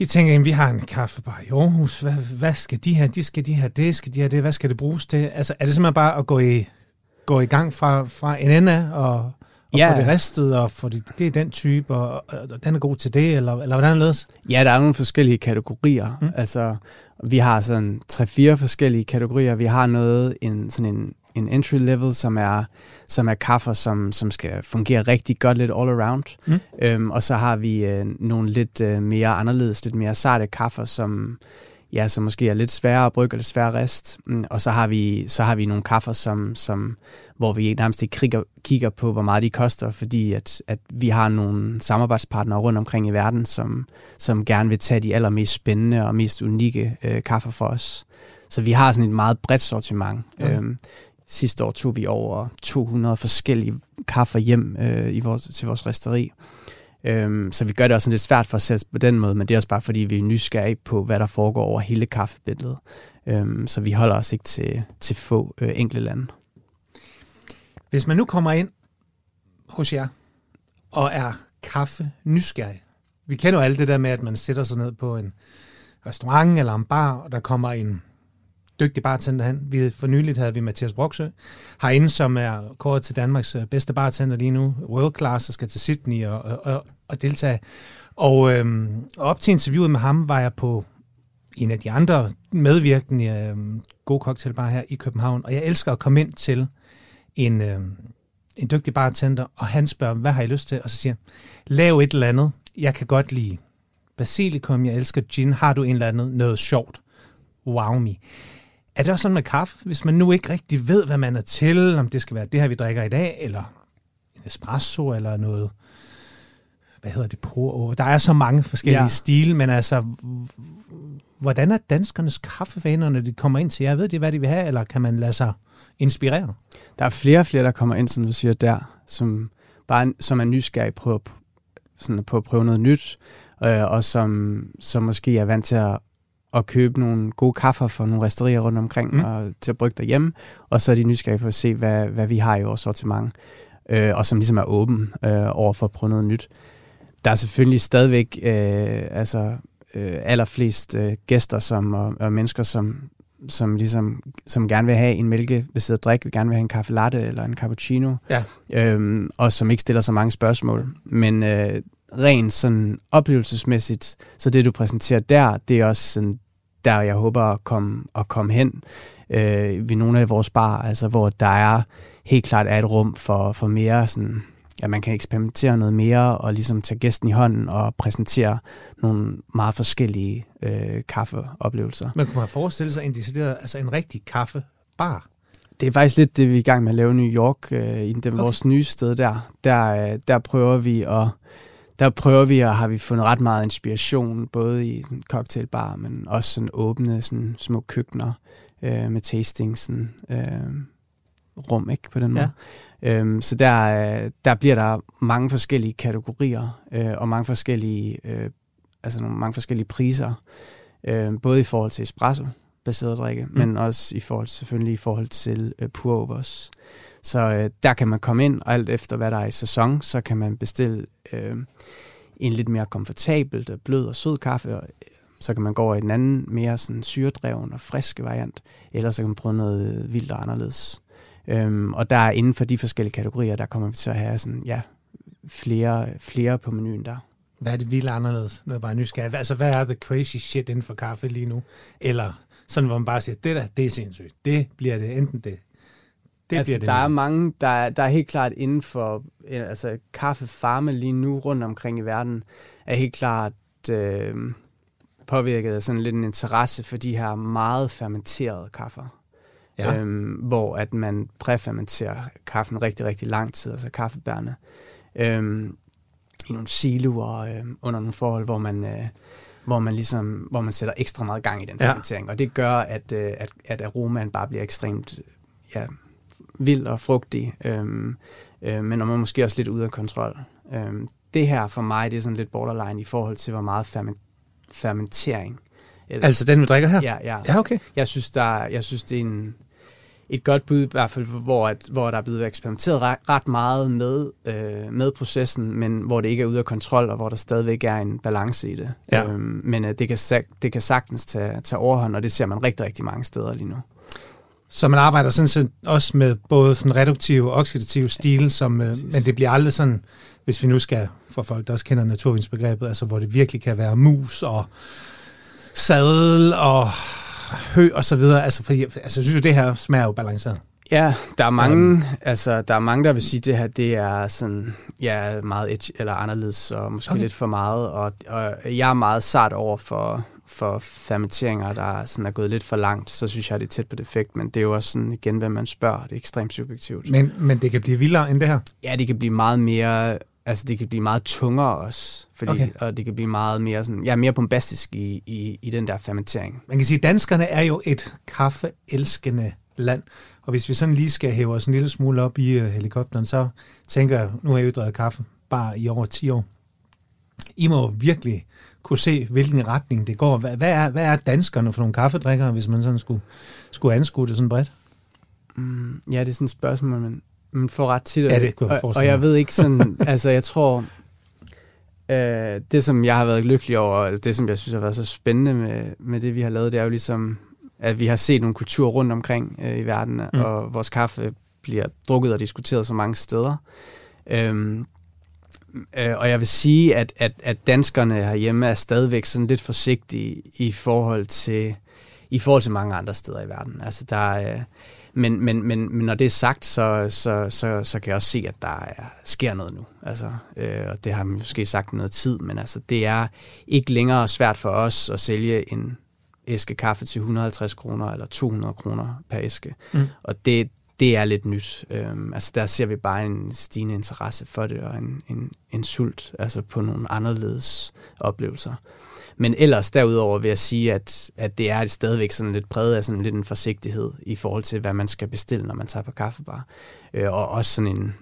I tænker, jamen, vi har en kaffebar i Aarhus. Hvad, hvad skal de have? De skal de have det, skal de have det? Hvad skal det bruges til? Altså, er det simpelthen bare at gå i, gå i gang fra, fra en ende af og, og Ja. få det ristet, og få det, det er den type, og, og, den er god til det, eller, eller hvordan ledes? Ja, der er nogle forskellige kategorier. Mm. Altså, vi har sådan tre-fire forskellige kategorier. Vi har noget, en, sådan en, en entry level, som er, som er kaffer, som, som skal fungere rigtig godt lidt all around. Mm. Øhm, og så har vi øh, nogle lidt øh, mere anderledes, lidt mere sarte kaffer, som, ja, som måske er lidt sværere at brygge og lidt sværere at rist. Mm, og så har vi, så har vi nogle kaffer, som, som, hvor vi nærmest ikke kigger, kigger på, hvor meget de koster, fordi at, at vi har nogle samarbejdspartnere rundt omkring i verden, som, som gerne vil tage de allermest spændende og mest unikke øh, kaffer for os. Så vi har sådan et meget bredt sortiment. Okay. Øhm, sidste år tog vi over 200 forskellige kaffer hjem øh, i vores, til vores resteri. Øhm, så vi gør det også sådan lidt svært for os selv på den måde, men det er også bare fordi, vi er nysgerrige på, hvad der foregår over hele kaffebilledet. Øhm, så vi holder os ikke til, til få øh, enkelte lande. Hvis man nu kommer ind hos jer og er kaffe nysgerrig. Vi kender jo alt det der med, at man sætter sig ned på en restaurant eller en bar, og der kommer en dygtig bartender han. Vi, for nyligt havde vi Mathias Broksø herinde, som er kåret til Danmarks øh, bedste bartender lige nu, world class, og skal til Sydney og, og, og, og deltage. Og, øhm, og op til interviewet med ham var jeg på en af de andre medvirkende øhm, gode cocktailbar her i København, og jeg elsker at komme ind til en, øhm, en dygtig bartender, og han spørger, hvad har I lyst til? Og så siger lav et eller andet. Jeg kan godt lide basilikum, jeg elsker gin. Har du en eller anden noget sjovt? Wow me. Er det også sådan med kaffe, hvis man nu ikke rigtig ved, hvad man er til, om det skal være det her, vi drikker i dag, eller en espresso, eller noget, hvad hedder det, på Der er så mange forskellige ja. Stile, men altså, hvordan er danskernes kaffevaner, når de kommer ind til jer? Ved de, hvad de vil have, eller kan man lade sig inspirere? Der er flere og flere, der kommer ind, som du siger der, som, bare, som er nysgerrige på, sådan på at prøve noget nyt, øh, og som, som måske er vant til at, at købe nogle gode kaffer fra nogle restaurier rundt omkring, mm. og til at brygge derhjemme, og så er de nysgerrige på at se, hvad, hvad vi har i vores sortiment. øh, og som ligesom er åben øh, over for at prøve noget nyt. Der er selvfølgelig stadigvæk øh, altså, øh, allerflest øh, gæster som, og, og mennesker, som, som ligesom som gerne vil have en mælkebaseret drik, vil gerne vil have en kaffe latte eller en cappuccino, Ja. øhm, og som ikke stiller så mange spørgsmål. Men øh, rent sådan oplevelsesmæssigt, så det du præsenterer der, det er også sådan, der jeg håber at komme, at komme hen øh, ved nogle af vores bar, altså hvor der er helt klart er et rum for, for mere sådan, at man kan eksperimentere noget mere og ligesom tage gæsten i hånden og præsentere nogle meget forskellige øh, kaffeoplevelser. Man kunne have forestillet sig en decideret, altså en rigtig kaffebar. Det er faktisk lidt det, vi er i gang med at lave i New York, øh, i den, Okay. vores nye sted der. Der, øh, der prøver vi at der prøver vi, og har vi fundet ret meget inspiration, både i en cocktailbar, men også sådan åbne sådan små køkkener øh, med tasting sådan, øh, rum, ikke på den måde. Ja. Øhm, så der, øh, der bliver der mange forskellige kategorier, øh, og mange forskellige, øh, altså nogle mange forskellige priser, øh, både i forhold til espresso, baseret drikke, mm. men også i forhold selvfølgelig i forhold til øh, pour-overs. Så øh, der kan man komme ind, og alt efter hvad der er i sæson, så kan man bestille øh, en lidt mere komfortabelt, blød og sød kaffe, og øh, så kan man gå over i den anden mere sådan syredreven og friske variant, eller så kan man prøve noget øh, vildt og anderledes. Øhm, og der er inden for de forskellige kategorier, der kommer vi til at have sådan, ja, flere, flere på menuen der. Hvad er det vildt anderledes? Nu er jeg bare nysgerrig. Altså, hvad er the crazy shit inden for kaffe lige nu? Eller sådan, hvor man bare siger, det der, det er sindssygt. Det bliver det, enten det. Det altså, det. der er mange, der, er- der er helt klart inden for, øh, altså kaffefarme lige nu rundt omkring i verden, er helt klart øh, påvirket af sådan lidt en interesse for de her meget fermenterede kaffer. Ja. Øhm, hvor at man præfermenterer kaffen rigtig, rigtig lang tid, altså kaffebærne, øhm, i nogle siloer øhm, under nogle forhold, hvor man, øh, hvor man ligesom, hvor man sætter ekstra meget gang i den Ja. fermentering. Og det gør, at, øh, at, at aromaen bare bliver ekstremt ja, vild og frugtig, øhm, øh, men og man måske også lidt ude af kontrol. Øhm, det her for mig, det er sådan lidt borderline i forhold til, hvor meget ferment, fermentering. Eller, Altså den, vi drikker her? ja, ja, Ja, okay. jeg synes, der, jeg synes det er en, et godt bud, i hvert fald, hvor, at, hvor der er blevet eksperimenteret ret, ret meget med, øh, med processen, men hvor det ikke er ude af kontrol, og hvor der stadigvæk er en balance i det. Ja. Øhm, men øh, det, kan, det kan sagtens tage, tage overhånd, og det ser man rigtig, rigtig mange steder lige nu. Så man arbejder sådan set også med både sådan reduktiv og oxidativ stil, som, øh, men det bliver aldrig sådan, hvis vi nu skal, for folk, der også kender naturvindsbegrebet, altså hvor det virkelig kan være mus og sadel og hø og så videre. Altså, for, altså jeg synes jo, det her smager jo balanceret. Ja, der er mange, um, altså, der er mange, der vil sige, at det her det er sådan, ja, meget edge, eller anderledes, og måske Okay. okay. lidt for meget. Og, og jeg er meget sart over for, for fermenteringer, der sådan er gået lidt for langt. Så synes jeg, det er tæt på defekt, men det er jo også sådan, igen, hvad man spørger. Det er ekstremt subjektivt. Men, men det kan blive vildere end det her. Ja, det kan blive meget mere, altså det kan blive meget tungere også, fordi, Okay. og det kan blive meget mere sådan, ja, mere bombastisk i, i, i den der fermentering. Man kan sige, at danskerne er jo et kaffeelskende land. Og hvis vi sådan lige skal hæve os en lille smule op i uh, helikopteren, så tænker jeg, nu har jeg jo drevet kaffe bare i over 10 år. I må virkelig kunne se, hvilken retning det går. Hvad, hvad, er, hvad er danskerne for nogle kaffedrikkere, hvis man sådan skulle, skulle anskue det sådan bredt? Mm, ja, det er sådan et spørgsmål, man, man får ret tit. Ja, det kunne jeg og, og jeg ved ikke sådan, altså jeg tror, øh, det som jeg har været lykkelig over, og det som jeg synes har været så spændende med, med det, vi har lavet, det er jo ligesom, at vi har set nogle kulturer rundt omkring øh, i verden, mm. og vores kaffe bliver drukket og diskuteret så mange steder. Øhm, øh, og jeg vil sige, at, at, at danskerne herhjemme er stadigvæk sådan lidt forsigtige i forhold til i forhold til mange andre steder i verden. Altså der er, men, men, men, men når det er sagt, så, så, så, så kan jeg også se, at der er, sker noget nu. Altså, øh, og det har man måske sagt noget tid, men altså, det er ikke længere svært for os at sælge en æske kaffe til 150 kroner eller 200 kroner per æske. Mm. Og det, det er lidt nyt. Øhm, altså der ser vi bare en stigende interesse for det, og en, en, en sult altså på nogle anderledes oplevelser. Men ellers derudover vil jeg sige, at, at det er stadigvæk sådan lidt præget af sådan lidt en forsigtighed i forhold til, hvad man skal bestille, når man tager på kaffebar. Øh, og også sådan en...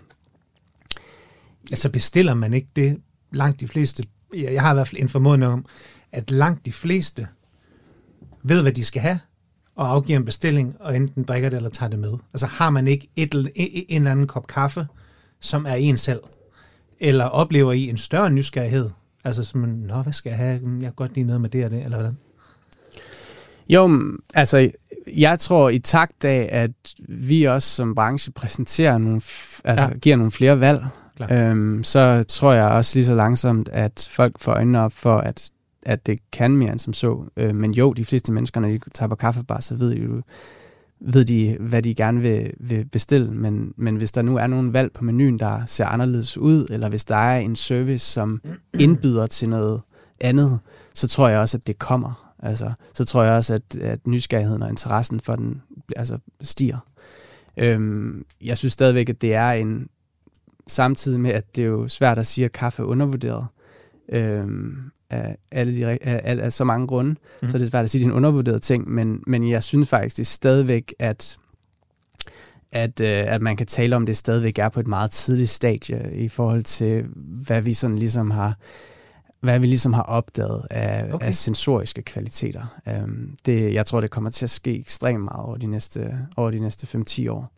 Altså bestiller man ikke det langt de fleste, jeg jeg har i hvert fald en formodning om, at langt de fleste ved, hvad de skal have, og afgiver en bestilling, og enten drikker det eller tager det med. Altså har man ikke et, en en eller anden kop kaffe som er en selv? Eller oplever I en større nysgerrighed? Altså som, nå, hvad skal jeg have? Jeg kan godt lide noget med det og det, eller hvordan? Jo, altså, jeg tror i takt af, at vi også som branche præsenterer nogle, altså, ja. giver nogle flere valg, øhm, så tror jeg også lige så langsomt, at folk får øjnene op for, at, at det kan mere end som så. Øh, men jo, de fleste mennesker, når de tager på kaffebar, så ved de jo, ved de, hvad de gerne vil, vil bestille, men, men hvis der nu er nogle valg på menuen, der ser anderledes ud, eller hvis der er en service, som indbyder til noget andet, så tror jeg også, at det kommer. Altså, så tror jeg også, at, at nysgerrigheden og interessen for den altså, stiger. Øhm, jeg synes stadigvæk, at det er en, samtidig med, at det er jo svært at sige, at kaffe er undervurderet, øhm, af, alle de, af, af, af så mange grunde, mm. så det er svært at sige, at det er en undervurderet ting, men, men jeg synes faktisk, det er stadigvæk, at at, øh, at man kan tale om, det stadigvæk er på et meget tidligt stadie i forhold til, hvad vi sådan ligesom har hvad vi ligesom har opdaget af, okay. af sensoriske kvaliteter. Um, det, jeg tror, det kommer til at ske ekstremt meget over de næste, over de næste 5-10 år.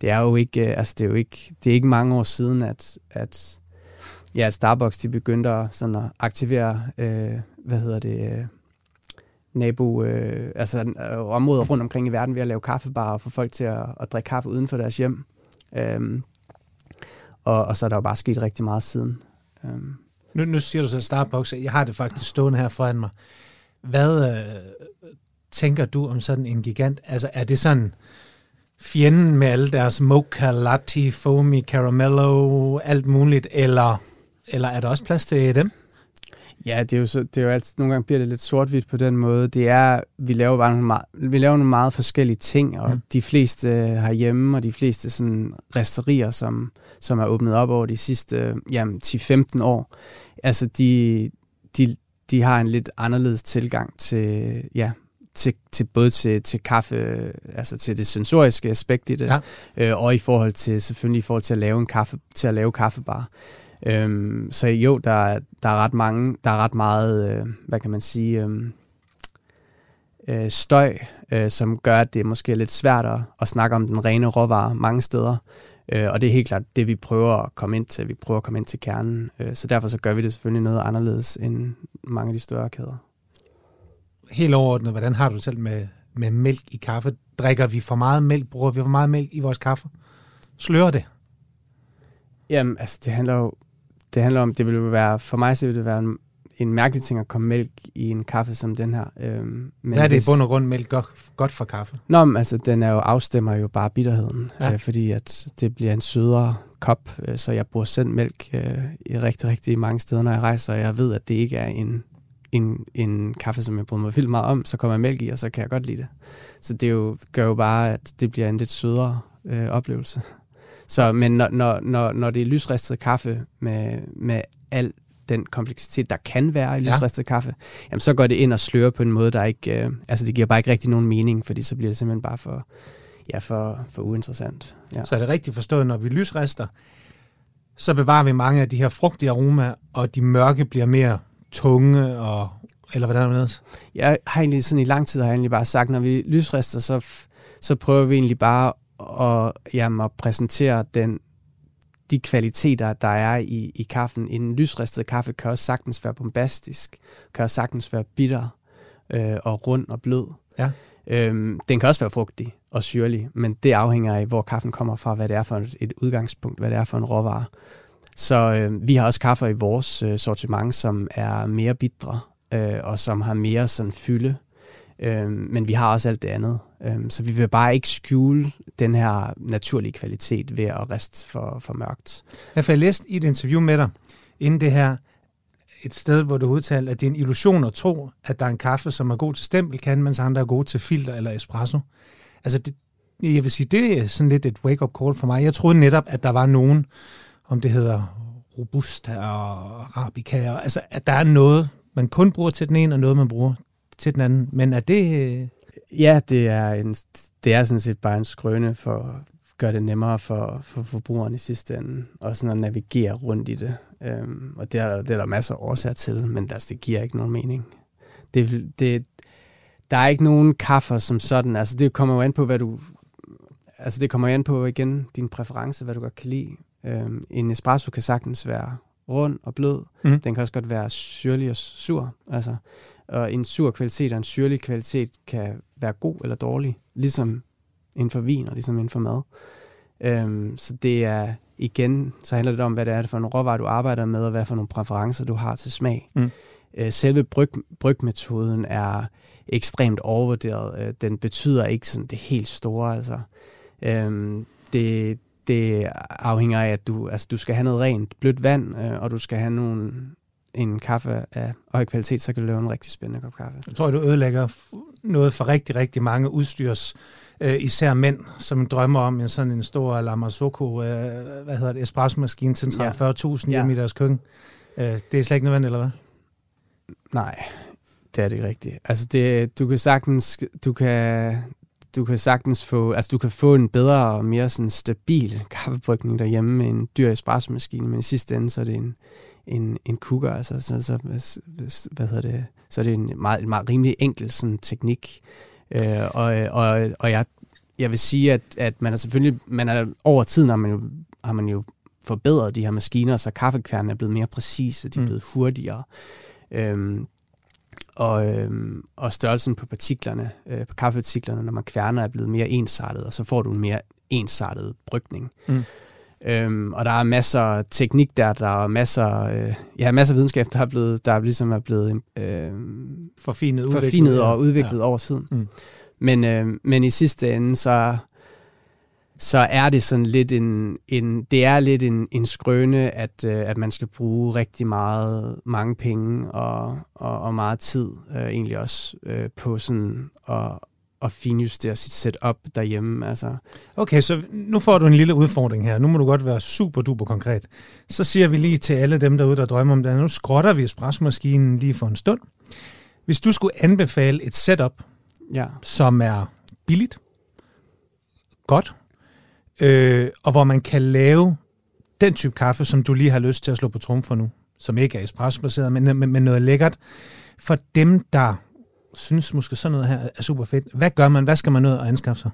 Det er jo ikke, øh, altså det er jo ikke, det er ikke mange år siden, at, at ja, Starbucks de begyndte at, sådan at aktivere, øh, hvad hedder det, øh, nabo, øh, altså øh, områder rundt omkring i verden ved at lave kaffebarer og få folk til at, at drikke kaffe uden for deres hjem. Øhm, og, og så er der jo bare sket rigtig meget siden. Øhm. Nu, nu siger du så Starbucks, jeg har det faktisk stående her foran mig. Hvad øh, tænker du om sådan en gigant? Altså er det sådan fjenden med alle deres mocha, latte, foamy, caramello, alt muligt, eller eller er der også plads til dem? Ja, det er jo, så, det er jo altid, nogle gange bliver det lidt sort-hvidt på den måde. Det er, vi laver bare nogle meget, vi laver nogle meget forskellige ting, og mm. de fleste herhjemme, og de fleste sådan resterier, som, som er åbnet op over de sidste jamen, 10-15 år, altså de, de, de har en lidt anderledes tilgang til, ja, til, til både til, til kaffe, altså til det sensoriske aspekt i det, ja. øh, og i forhold til selvfølgelig i forhold til at lave en kaffe, til at lave kaffebar. Øhm, så jo, der, der er ret mange, der er ret meget, øh, hvad kan man sige, øh, øh, støj, øh, som gør, at det er måske lidt svært at, at snakke om den rene råvare mange steder. Øh, og det er helt klart det, vi prøver at komme ind til. Vi prøver at komme ind til kernen. Øh, så derfor så gør vi det selvfølgelig noget anderledes end mange af de større kæder. Helt overordnet, hvordan har du selv med, med mælk i kaffe? Drikker vi for meget mælk? Bruger vi for meget mælk i vores kaffe? Slører det? Jamen, altså det handler jo det handler om, det vil jo være, for mig så vil det være en, en mærkelig ting at komme mælk i en kaffe som den her. Øhm, men Hvad er det hvis, i bund og grund mælk godt, godt for kaffe? Nå, men altså den er jo, afstemmer jo bare bitterheden, ja. øh, fordi at det bliver en sødere kop, øh, så jeg bruger selv mælk øh, i rigtig, rigtig mange steder, når jeg rejser, og jeg ved, at det ikke er en, en, en kaffe, som jeg bryder mig vildt meget om, så kommer jeg mælk i, og så kan jeg godt lide det. Så det jo, gør jo bare, at det bliver en lidt sødere øh, oplevelse. Så, men når, når, når, når det er lysristet kaffe med, med al den kompleksitet, der kan være i lysristet ja. kaffe, jamen så går det ind og slører på en måde, der ikke, øh, altså det giver bare ikke rigtig nogen mening, fordi så bliver det simpelthen bare for, ja, for, for uinteressant. Ja. Så er det rigtigt forstået, når vi lysrister, så bevarer vi mange af de her frugtige aromaer, og de mørke bliver mere tunge, og, eller hvordan er det? Jeg har egentlig sådan i lang tid har jeg egentlig bare sagt, når vi lysrister, så, så prøver vi egentlig bare og jamen, at præsentere den, de kvaliteter, der er i, i kaffen. En lysristet kaffe kan også sagtens være bombastisk, kan også sagtens være bitter øh, og rund og blød. Ja. Øhm, den kan også være frugtig og syrlig, men det afhænger af, hvor kaffen kommer fra, hvad det er for et, et udgangspunkt, hvad det er for en råvare. Så øh, vi har også kaffer i vores øh, sortiment, som er mere bitre, øh, og som har mere sådan fylde. Øh, men vi har også alt det andet. Øh, så vi vil bare ikke skjule den her naturlige kvalitet ved at riste for, for mørkt. Jeg har læst i et interview med dig, inden det her, et sted, hvor du udtalte, at det er en illusion at tro, at der er en kaffe, som er god til stempelkanden, mens andre er gode til filter eller espresso. Altså, det, jeg vil sige, det er sådan lidt et wake-up call for mig. Jeg troede netop, at der var nogen, om det hedder Robusta og Arabica, og, altså, at der er noget, man kun bruger til den ene, og noget, man bruger til den anden. Men er det øh, Ja, det er, en, det er sådan set bare en skrøne for at gøre det nemmere for, for forbrugeren i sidste ende, og sådan at navigere rundt i det. Øhm, og det er, det er der masser af årsager til, men altså, det giver ikke nogen mening. Det, det, der er ikke nogen kaffer som sådan. Altså, det kommer jo an på, hvad du... Altså, det kommer jo an på, igen, din præference, hvad du godt kan lide. Øhm, en espresso kan sagtens være rund og blød. Mm. Den kan også godt være syrlig og sur. Altså, og en sur kvalitet og en syrlig kvalitet kan være god eller dårlig, ligesom inden for vin og ligesom inden for mad. Øhm, så det er igen, så handler det om, hvad det er for en råvarer, du arbejder med, og hvad for nogle præferencer, du har til smag. Mm. Øh, selve bryg, brygmetoden er ekstremt overvurderet. Øh, den betyder ikke sådan det helt store. Altså. Øhm, det, det afhænger af, at du, altså, du skal have noget rent, blødt vand, øh, og du skal have nogle, en kaffe af høj kvalitet, så kan du lave en rigtig spændende kop kaffe. Jeg tror, du ødelægger noget for rigtig, rigtig mange udstyrs, øh, især mænd, som drømmer om en sådan en stor Lamazoco, øh, hvad hedder det, espresso-maskine til 30-40.000 ja. hjemme i deres køkken. Øh, det er slet ikke nødvendigt, eller hvad? Nej, det er det ikke rigtigt. Altså, det, du kan sagtens, du kan, du kan sagtens få, altså du kan få en bedre og mere sådan stabil kaffebrygning derhjemme med en dyr espresso-maskine, men i sidste ende, så er det en, en, en cooker, altså, så, så, hvad hedder det, så er det en meget, en meget rimelig enkel sådan, teknik. Øh, og, og, og jeg, jeg vil sige, at, at man er selvfølgelig, man er, over tiden har man jo, har man jo forbedret de her maskiner, så kaffekværnen er blevet mere præcise, de er blevet hurtigere. Øhm, og, øhm, og størrelsen på partiklerne, øh, på kaffepartiklerne, når man kværner, er blevet mere ensartet, og så får du en mere ensartet brygning. Mm. Øhm, og der er masser af teknik der, der er masser, øh, ja, masser af videnskab, der er, blevet, der er ligesom er blevet øh, forfinet, udviklet, forfinet og udviklet ja. over tiden. Mm. Men, øh, men i sidste ende, så, så er det sådan lidt en, en det er lidt en, en skrøne, at, øh, at man skal bruge rigtig meget, mange penge og, og, og meget tid øh, egentlig også øh, på sådan at, at finjustere sit setup derhjemme. Altså. Okay, så nu får du en lille udfordring her. Nu må du godt være super duper konkret. Så siger vi lige til alle dem derude, der drømmer om det, nu skrotter vi espressomaskinen lige for en stund. Hvis du skulle anbefale et setup, ja. som er billigt, godt, øh, og hvor man kan lave den type kaffe, som du lige har lyst til at slå på trum for nu, som ikke er espresso-baseret, men, men, men noget lækkert, for dem, der synes måske sådan noget her er super fedt. Hvad gør man? Hvad skal man ud og anskaffe sig?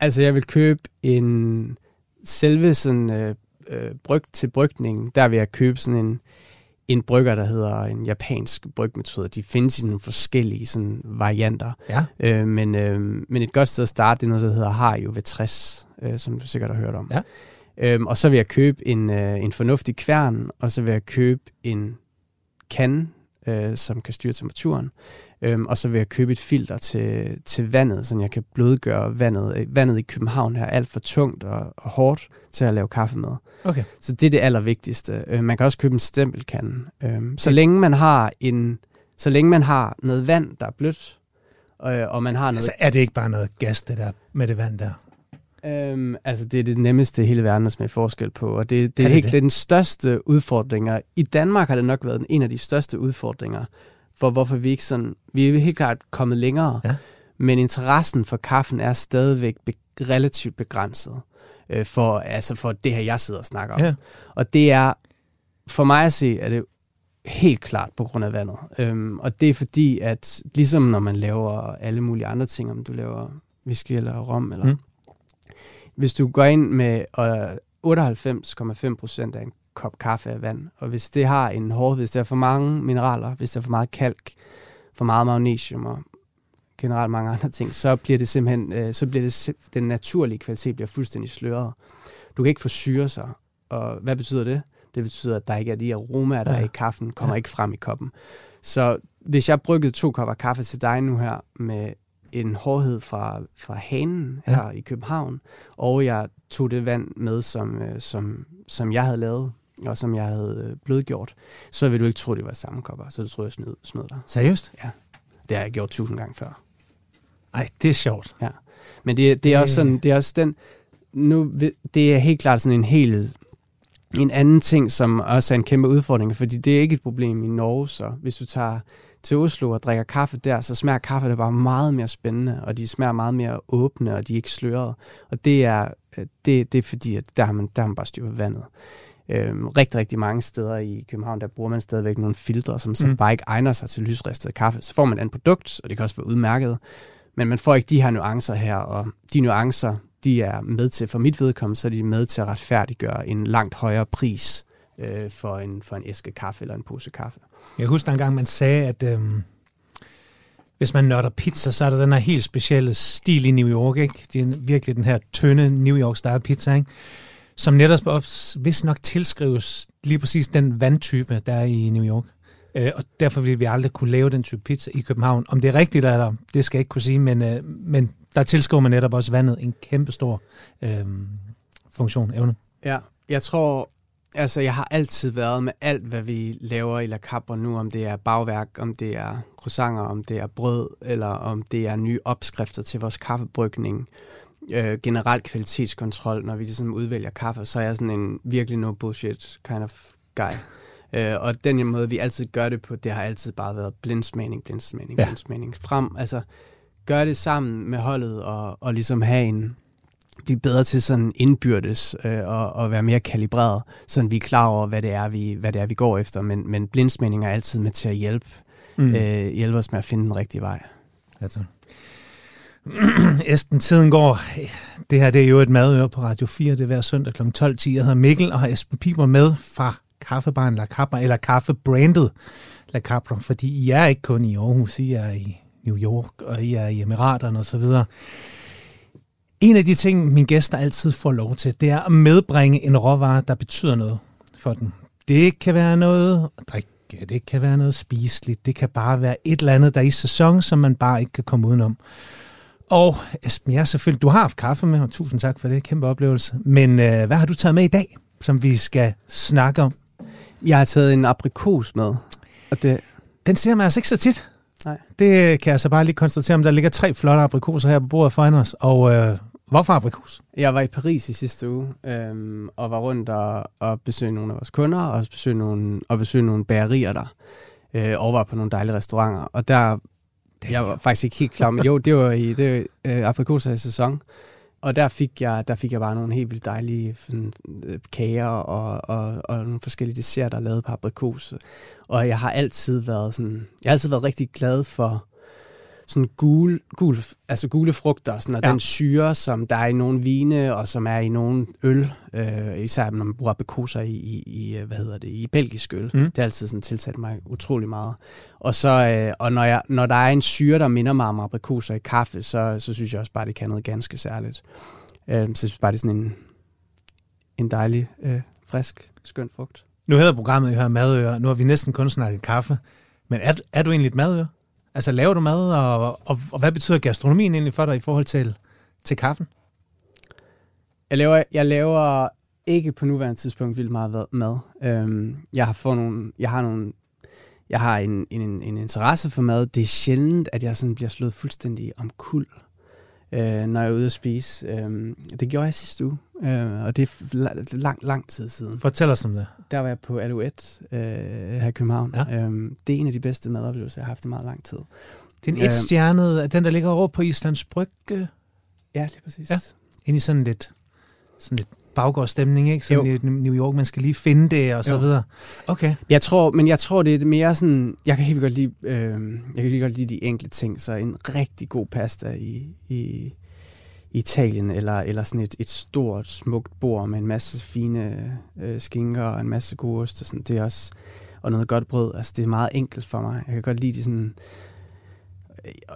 Altså, jeg vil købe en selve sådan øh, øh, bryg til brygningen. Der vil jeg købe sådan en, en brygger, der hedder en japansk brygmetode. De findes i nogle forskellige sådan, varianter. Ja. Øh, men, øh, men et godt sted at starte, det er noget, der hedder Hario V60, øh, som du sikkert har hørt om. Ja. Øhm, og så vil jeg købe en, øh, en fornuftig kværn, og så vil jeg købe en kan, øh, som kan styre temperaturen. Øhm, og så vil jeg købe et filter til, til vandet, så jeg kan blødgøre vandet. Vandet i København er alt for tungt og, og hårdt til at lave kaffe med. Okay. Så det er det allervigtigste. Øh, man kan også købe en stempelkande. Øhm, så længe man har en, så længe man har noget vand, der er blødt, og, og man har noget... Altså er det ikke bare noget gas, det der med det vand der? Øhm, altså, det er det nemmeste i hele verden at smage forskel på, og det, det er, er det helt det? den største udfordringer. I Danmark har det nok været en af de største udfordringer, for hvorfor vi ikke sådan... Vi er helt klart kommet længere, ja. men interessen for kaffen er stadigvæk be, relativt begrænset øh, for, altså for det her, jeg sidder og snakker om. Ja. Og det er, for mig at se, er det helt klart på grund af vandet. Øhm, og det er fordi, at ligesom når man laver alle mulige andre ting, om du laver whisky eller rom, eller mm hvis du går ind med øh, 98,5 procent af en kop kaffe af vand, og hvis det har en hård, hvis der er for mange mineraler, hvis der er for meget kalk, for meget magnesium og generelt mange andre ting, så bliver det simpelthen, øh, så bliver det, den naturlige kvalitet bliver fuldstændig sløret. Du kan ikke få syre sig, og hvad betyder det? Det betyder, at der ikke er de aromaer, der ja. er i kaffen, kommer ja. ikke frem i koppen. Så hvis jeg bryggede to kopper kaffe til dig nu her med en hårdhed fra, fra hanen her ja. i København, og jeg tog det vand med, som, øh, som, som jeg havde lavet, og som jeg havde øh, blødgjort, så vil du ikke tro, det var samme kopper. Så du tror jeg snød, snød dig. Seriøst? Ja. Det har jeg gjort tusind gange før. Ej, det er sjovt. Ja. Men det, det er også sådan, det er også den, nu, det er helt klart sådan en helt en anden ting, som også er en kæmpe udfordring, fordi det er ikke et problem i Norge, så hvis du tager til Oslo og drikker kaffe der, så smager kaffe det bare meget mere spændende, og de smager meget mere åbne, og de er ikke slørede. Og det er, øh, det, det er fordi, at der har man, der har man bare styr på vandet. Øhm, rigtig, rigtig mange steder i København, der bruger man stadigvæk nogle filtre, som så mm. bare ikke egner sig til lysristet kaffe. Så får man et produkt, og det kan også være udmærket, men man får ikke de her nuancer her, og de nuancer, de er med til, for mit vedkommende, så er de med til at retfærdiggøre en langt højere pris øh, for, en, for en æske kaffe eller en pose kaffe. Jeg husker en gang, man sagde, at øh, hvis man nørder pizza, så er der den her helt specielle stil i New York, ikke? Det er virkelig den her tynde New York-style pizza, ikke? Som netop vist hvis nok tilskrives lige præcis den vandtype, der er i New York. Øh, og derfor vil vi aldrig kunne lave den type pizza i København. Om det er rigtigt, eller det skal jeg ikke kunne sige, men, øh, men der tilskriver man netop også vandet en kæmpe stor øh, funktion, evne. Ja, jeg tror, altså jeg har altid været med alt, hvad vi laver i La Capra nu, om det er bagværk, om det er croissanter, om det er brød, eller om det er nye opskrifter til vores kaffebrygning, øh, generelt kvalitetskontrol, når vi ligesom udvælger kaffe, så er jeg sådan en virkelig no bullshit kind of guy. Øh, og den måde, vi altid gør det på, det har altid bare været blindsmagning, blindsmagning, ja. blindsmagning. Frem, altså gøre det sammen med holdet og, og ligesom have en, blive bedre til sådan indbyrdes øh, og, og være mere kalibreret, så vi er klar over, hvad det er, vi, hvad det er, vi går efter. Men, men blindsmænding er altid med til at hjælpe, mm. øh, hjælpe os med at finde den rigtige vej. Altså. Esben, tiden går. Det her det er jo et madøre på Radio 4. Det er hver søndag kl. 12.10. Jeg hedder Mikkel og har Esben Piber med fra kaffebaren La Capra, eller kaffebrandet La Capra, fordi I er ikke kun i Aarhus, I er i New York, og I er i Emiraterne osv. En af de ting, mine gæster altid får lov til, det er at medbringe en råvare, der betyder noget for dem. Det kan være noget drikke, det kan være noget spiseligt, det kan bare være et eller andet, der er i sæson, som man bare ikke kan komme udenom. Og Esben, ja, selvfølgelig, du har haft kaffe med, og tusind tak for det, kæmpe oplevelse. Men øh, hvad har du taget med i dag, som vi skal snakke om? Jeg har taget en aprikos med. Og det... Den ser man altså ikke så tit. Nej. Det kan jeg så bare lige konstatere, om der ligger tre flotte aprikoser her på bordet foran os. Og øh, hvorfor aprikos? Jeg var i Paris i sidste uge, øhm, og var rundt og, og besøgte nogle af vores kunder, og besøgte nogle, og besøgte nogle bagerier der, øh, og var på nogle dejlige restauranter. Og der, jeg var faktisk ikke helt klar, men jo, det var i det, øh, aprikoser sæson. Og der fik jeg, der fik jeg bare nogle helt vildt dejlige sådan, øh, kager og, og, og nogle forskellige desserter lavet på aprikos. Og jeg har altid været sådan, jeg har altid været rigtig glad for sådan gule, gule, altså gule frugter, sådan, og ja. den syre, som der er i nogle vine, og som er i nogle øl, øh, især når man bruger aprikoser i, i, i, hvad hedder det, i belgisk øl. Mm. Det har altid sådan tiltalt mig utrolig meget. Og, så, øh, og når, jeg, når der er en syre, der minder mig om aprikoser i kaffe, så, så synes jeg også bare, det kan noget ganske særligt. Øh, så jeg synes bare, det er sådan en, en dejlig, øh, frisk, skøn frugt. Nu hedder programmet jo her Madøre. Nu har vi næsten kun snakket kaffe. Men er, er du egentlig et madøre? Altså laver du mad, og, og, og hvad betyder gastronomien egentlig for dig i forhold til, til kaffen? Jeg laver, jeg laver ikke på nuværende tidspunkt vildt meget mad. Øhm, jeg har fået nogle, jeg har nogle, jeg har en, en, en interesse for mad. Det er sjældent, at jeg sådan bliver slået fuldstændig om kul øh, når jeg er ude at spise. Øhm, det gjorde jeg sidste uge, øh, og det er lang, lang tid siden. Fortæl os om det. Der var jeg på Alouette øh, her i København. Ja. Øh, det er en af de bedste madoplevelser, jeg har haft i meget lang tid. Det er en et-stjernet, øh, den der ligger over på Islands Brygge. Ja, lige præcis. Ja. Ind i sådan lidt, sådan lidt baggårdsstemning, ikke? Sådan i New York, man skal lige finde det og så jo. videre. Okay. Jeg tror, men jeg tror, det er mere sådan, jeg kan helt godt lide, øh, jeg kan lige godt lide de enkelte ting, så en rigtig god pasta i, i, Italien, eller, eller sådan et, et stort, smukt bord med en masse fine øh, skinker og en masse gode ost, og sådan, det er også, og noget godt brød. Altså, det er meget enkelt for mig. Jeg kan godt lide de sådan,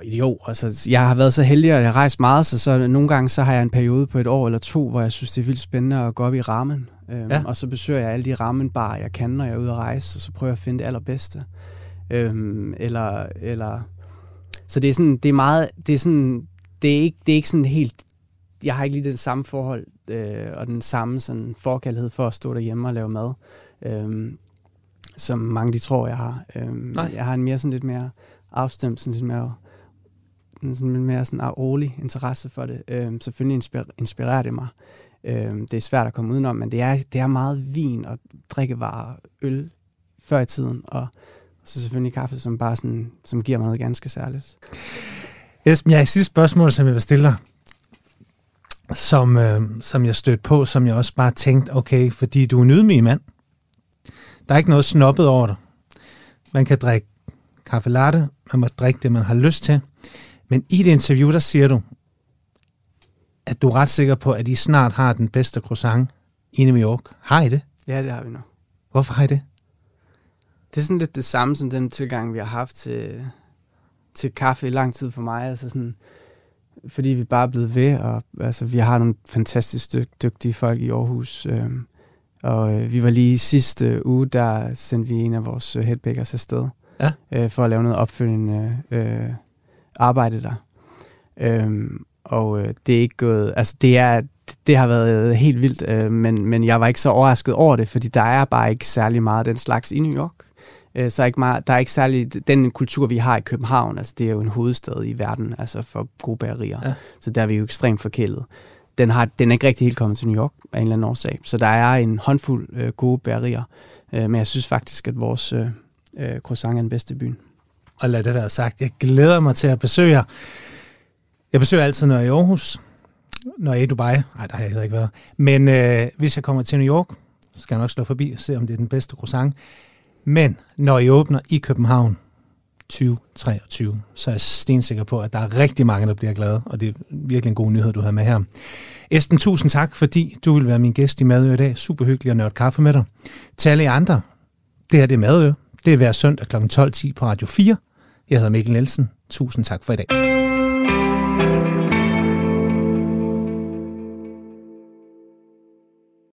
jo, altså, jeg har været så heldig, at jeg har rejst meget, så, så nogle gange så har jeg en periode på et år eller to, hvor jeg synes, det er vildt spændende at gå op i ramen. Øhm, ja. Og så besøger jeg alle de ramenbar, jeg kan, når jeg er ude at rejse, og så prøver jeg at finde det allerbedste. Øhm, eller, eller, så det er sådan, det er meget, det er sådan, det er ikke, det er ikke sådan helt, jeg har ikke lige det samme forhold, øh, og den samme sådan forkærlighed for at stå derhjemme og lave mad, øh, som mange de tror, jeg har. Øh, Nej. Jeg har en mere sådan lidt mere afstemt, sådan lidt mere, sådan lidt mere sådan rolig interesse for det. Øh, selvfølgelig inspirer, inspirerer det mig. Øh, det er svært at komme udenom, men det er, det er meget vin og drikkevarer, øl før i tiden, og så selvfølgelig kaffe, som bare sådan, som giver mig noget ganske særligt. Esben, jeg har et sidste spørgsmål, som jeg vil stille dig, som, øh, som jeg stødte på, som jeg også bare tænkte, okay, fordi du er en ydmyg mand. Der er ikke noget snobbet over dig. Man kan drikke kaffe latte, man må drikke det, man har lyst til. Men i det interview, der siger du, at du er ret sikker på, at I snart har den bedste croissant i New York. Har I det? Ja, det har vi nu. Hvorfor har I det? Det er sådan lidt det samme som den tilgang, vi har haft til, til kaffe i lang tid for mig. Altså sådan, fordi vi bare er blevet ved, og altså, vi har nogle fantastisk dyg, dygtige folk i Aarhus. Øh, og øh, vi var lige sidste uge, der sendte vi en af vores øh, headbakers afsted, Ja. øh, for at lave noget opfølgende øh, arbejde der. Øhm, og øh, det er ikke gået, altså det er, det har været helt vildt, øh, men, men jeg var ikke så overrasket over det, fordi der er bare ikke særlig meget af den slags i New York. Øh, så er ikke meget, der er ikke særlig den kultur, vi har i København, altså det er jo en hovedstad i verden, altså for gode bagerier. Ja. Så der er vi jo ekstremt forkælet. Den, har, den er ikke rigtig helt kommet til New York af en eller anden årsag. Så der er en håndfuld øh, gode bagerier, øh, men jeg synes faktisk, at vores øh, øh, croissant er den bedste i byen. Og lad det være sagt, jeg glæder mig til at besøge jer. Jeg besøger altid, når jeg er i Aarhus. Når jeg er i Dubai. Nej, der har jeg ikke været. Men øh, hvis jeg kommer til New York, så skal jeg nok slå forbi og se, om det er den bedste croissant. Men når I åbner i København 2023, så er jeg stensikker på, at der er rigtig mange, der bliver glade, og det er virkelig en god nyhed, du har med her. Esben, tusind tak, fordi du vil være min gæst i Madø i dag. Super hyggeligt at nørde kaffe med dig. Til alle andre, det her det er Madø. Det er hver søndag kl. 12.10 på Radio 4. Jeg hedder Mikkel Nielsen. Tusind tak for i dag.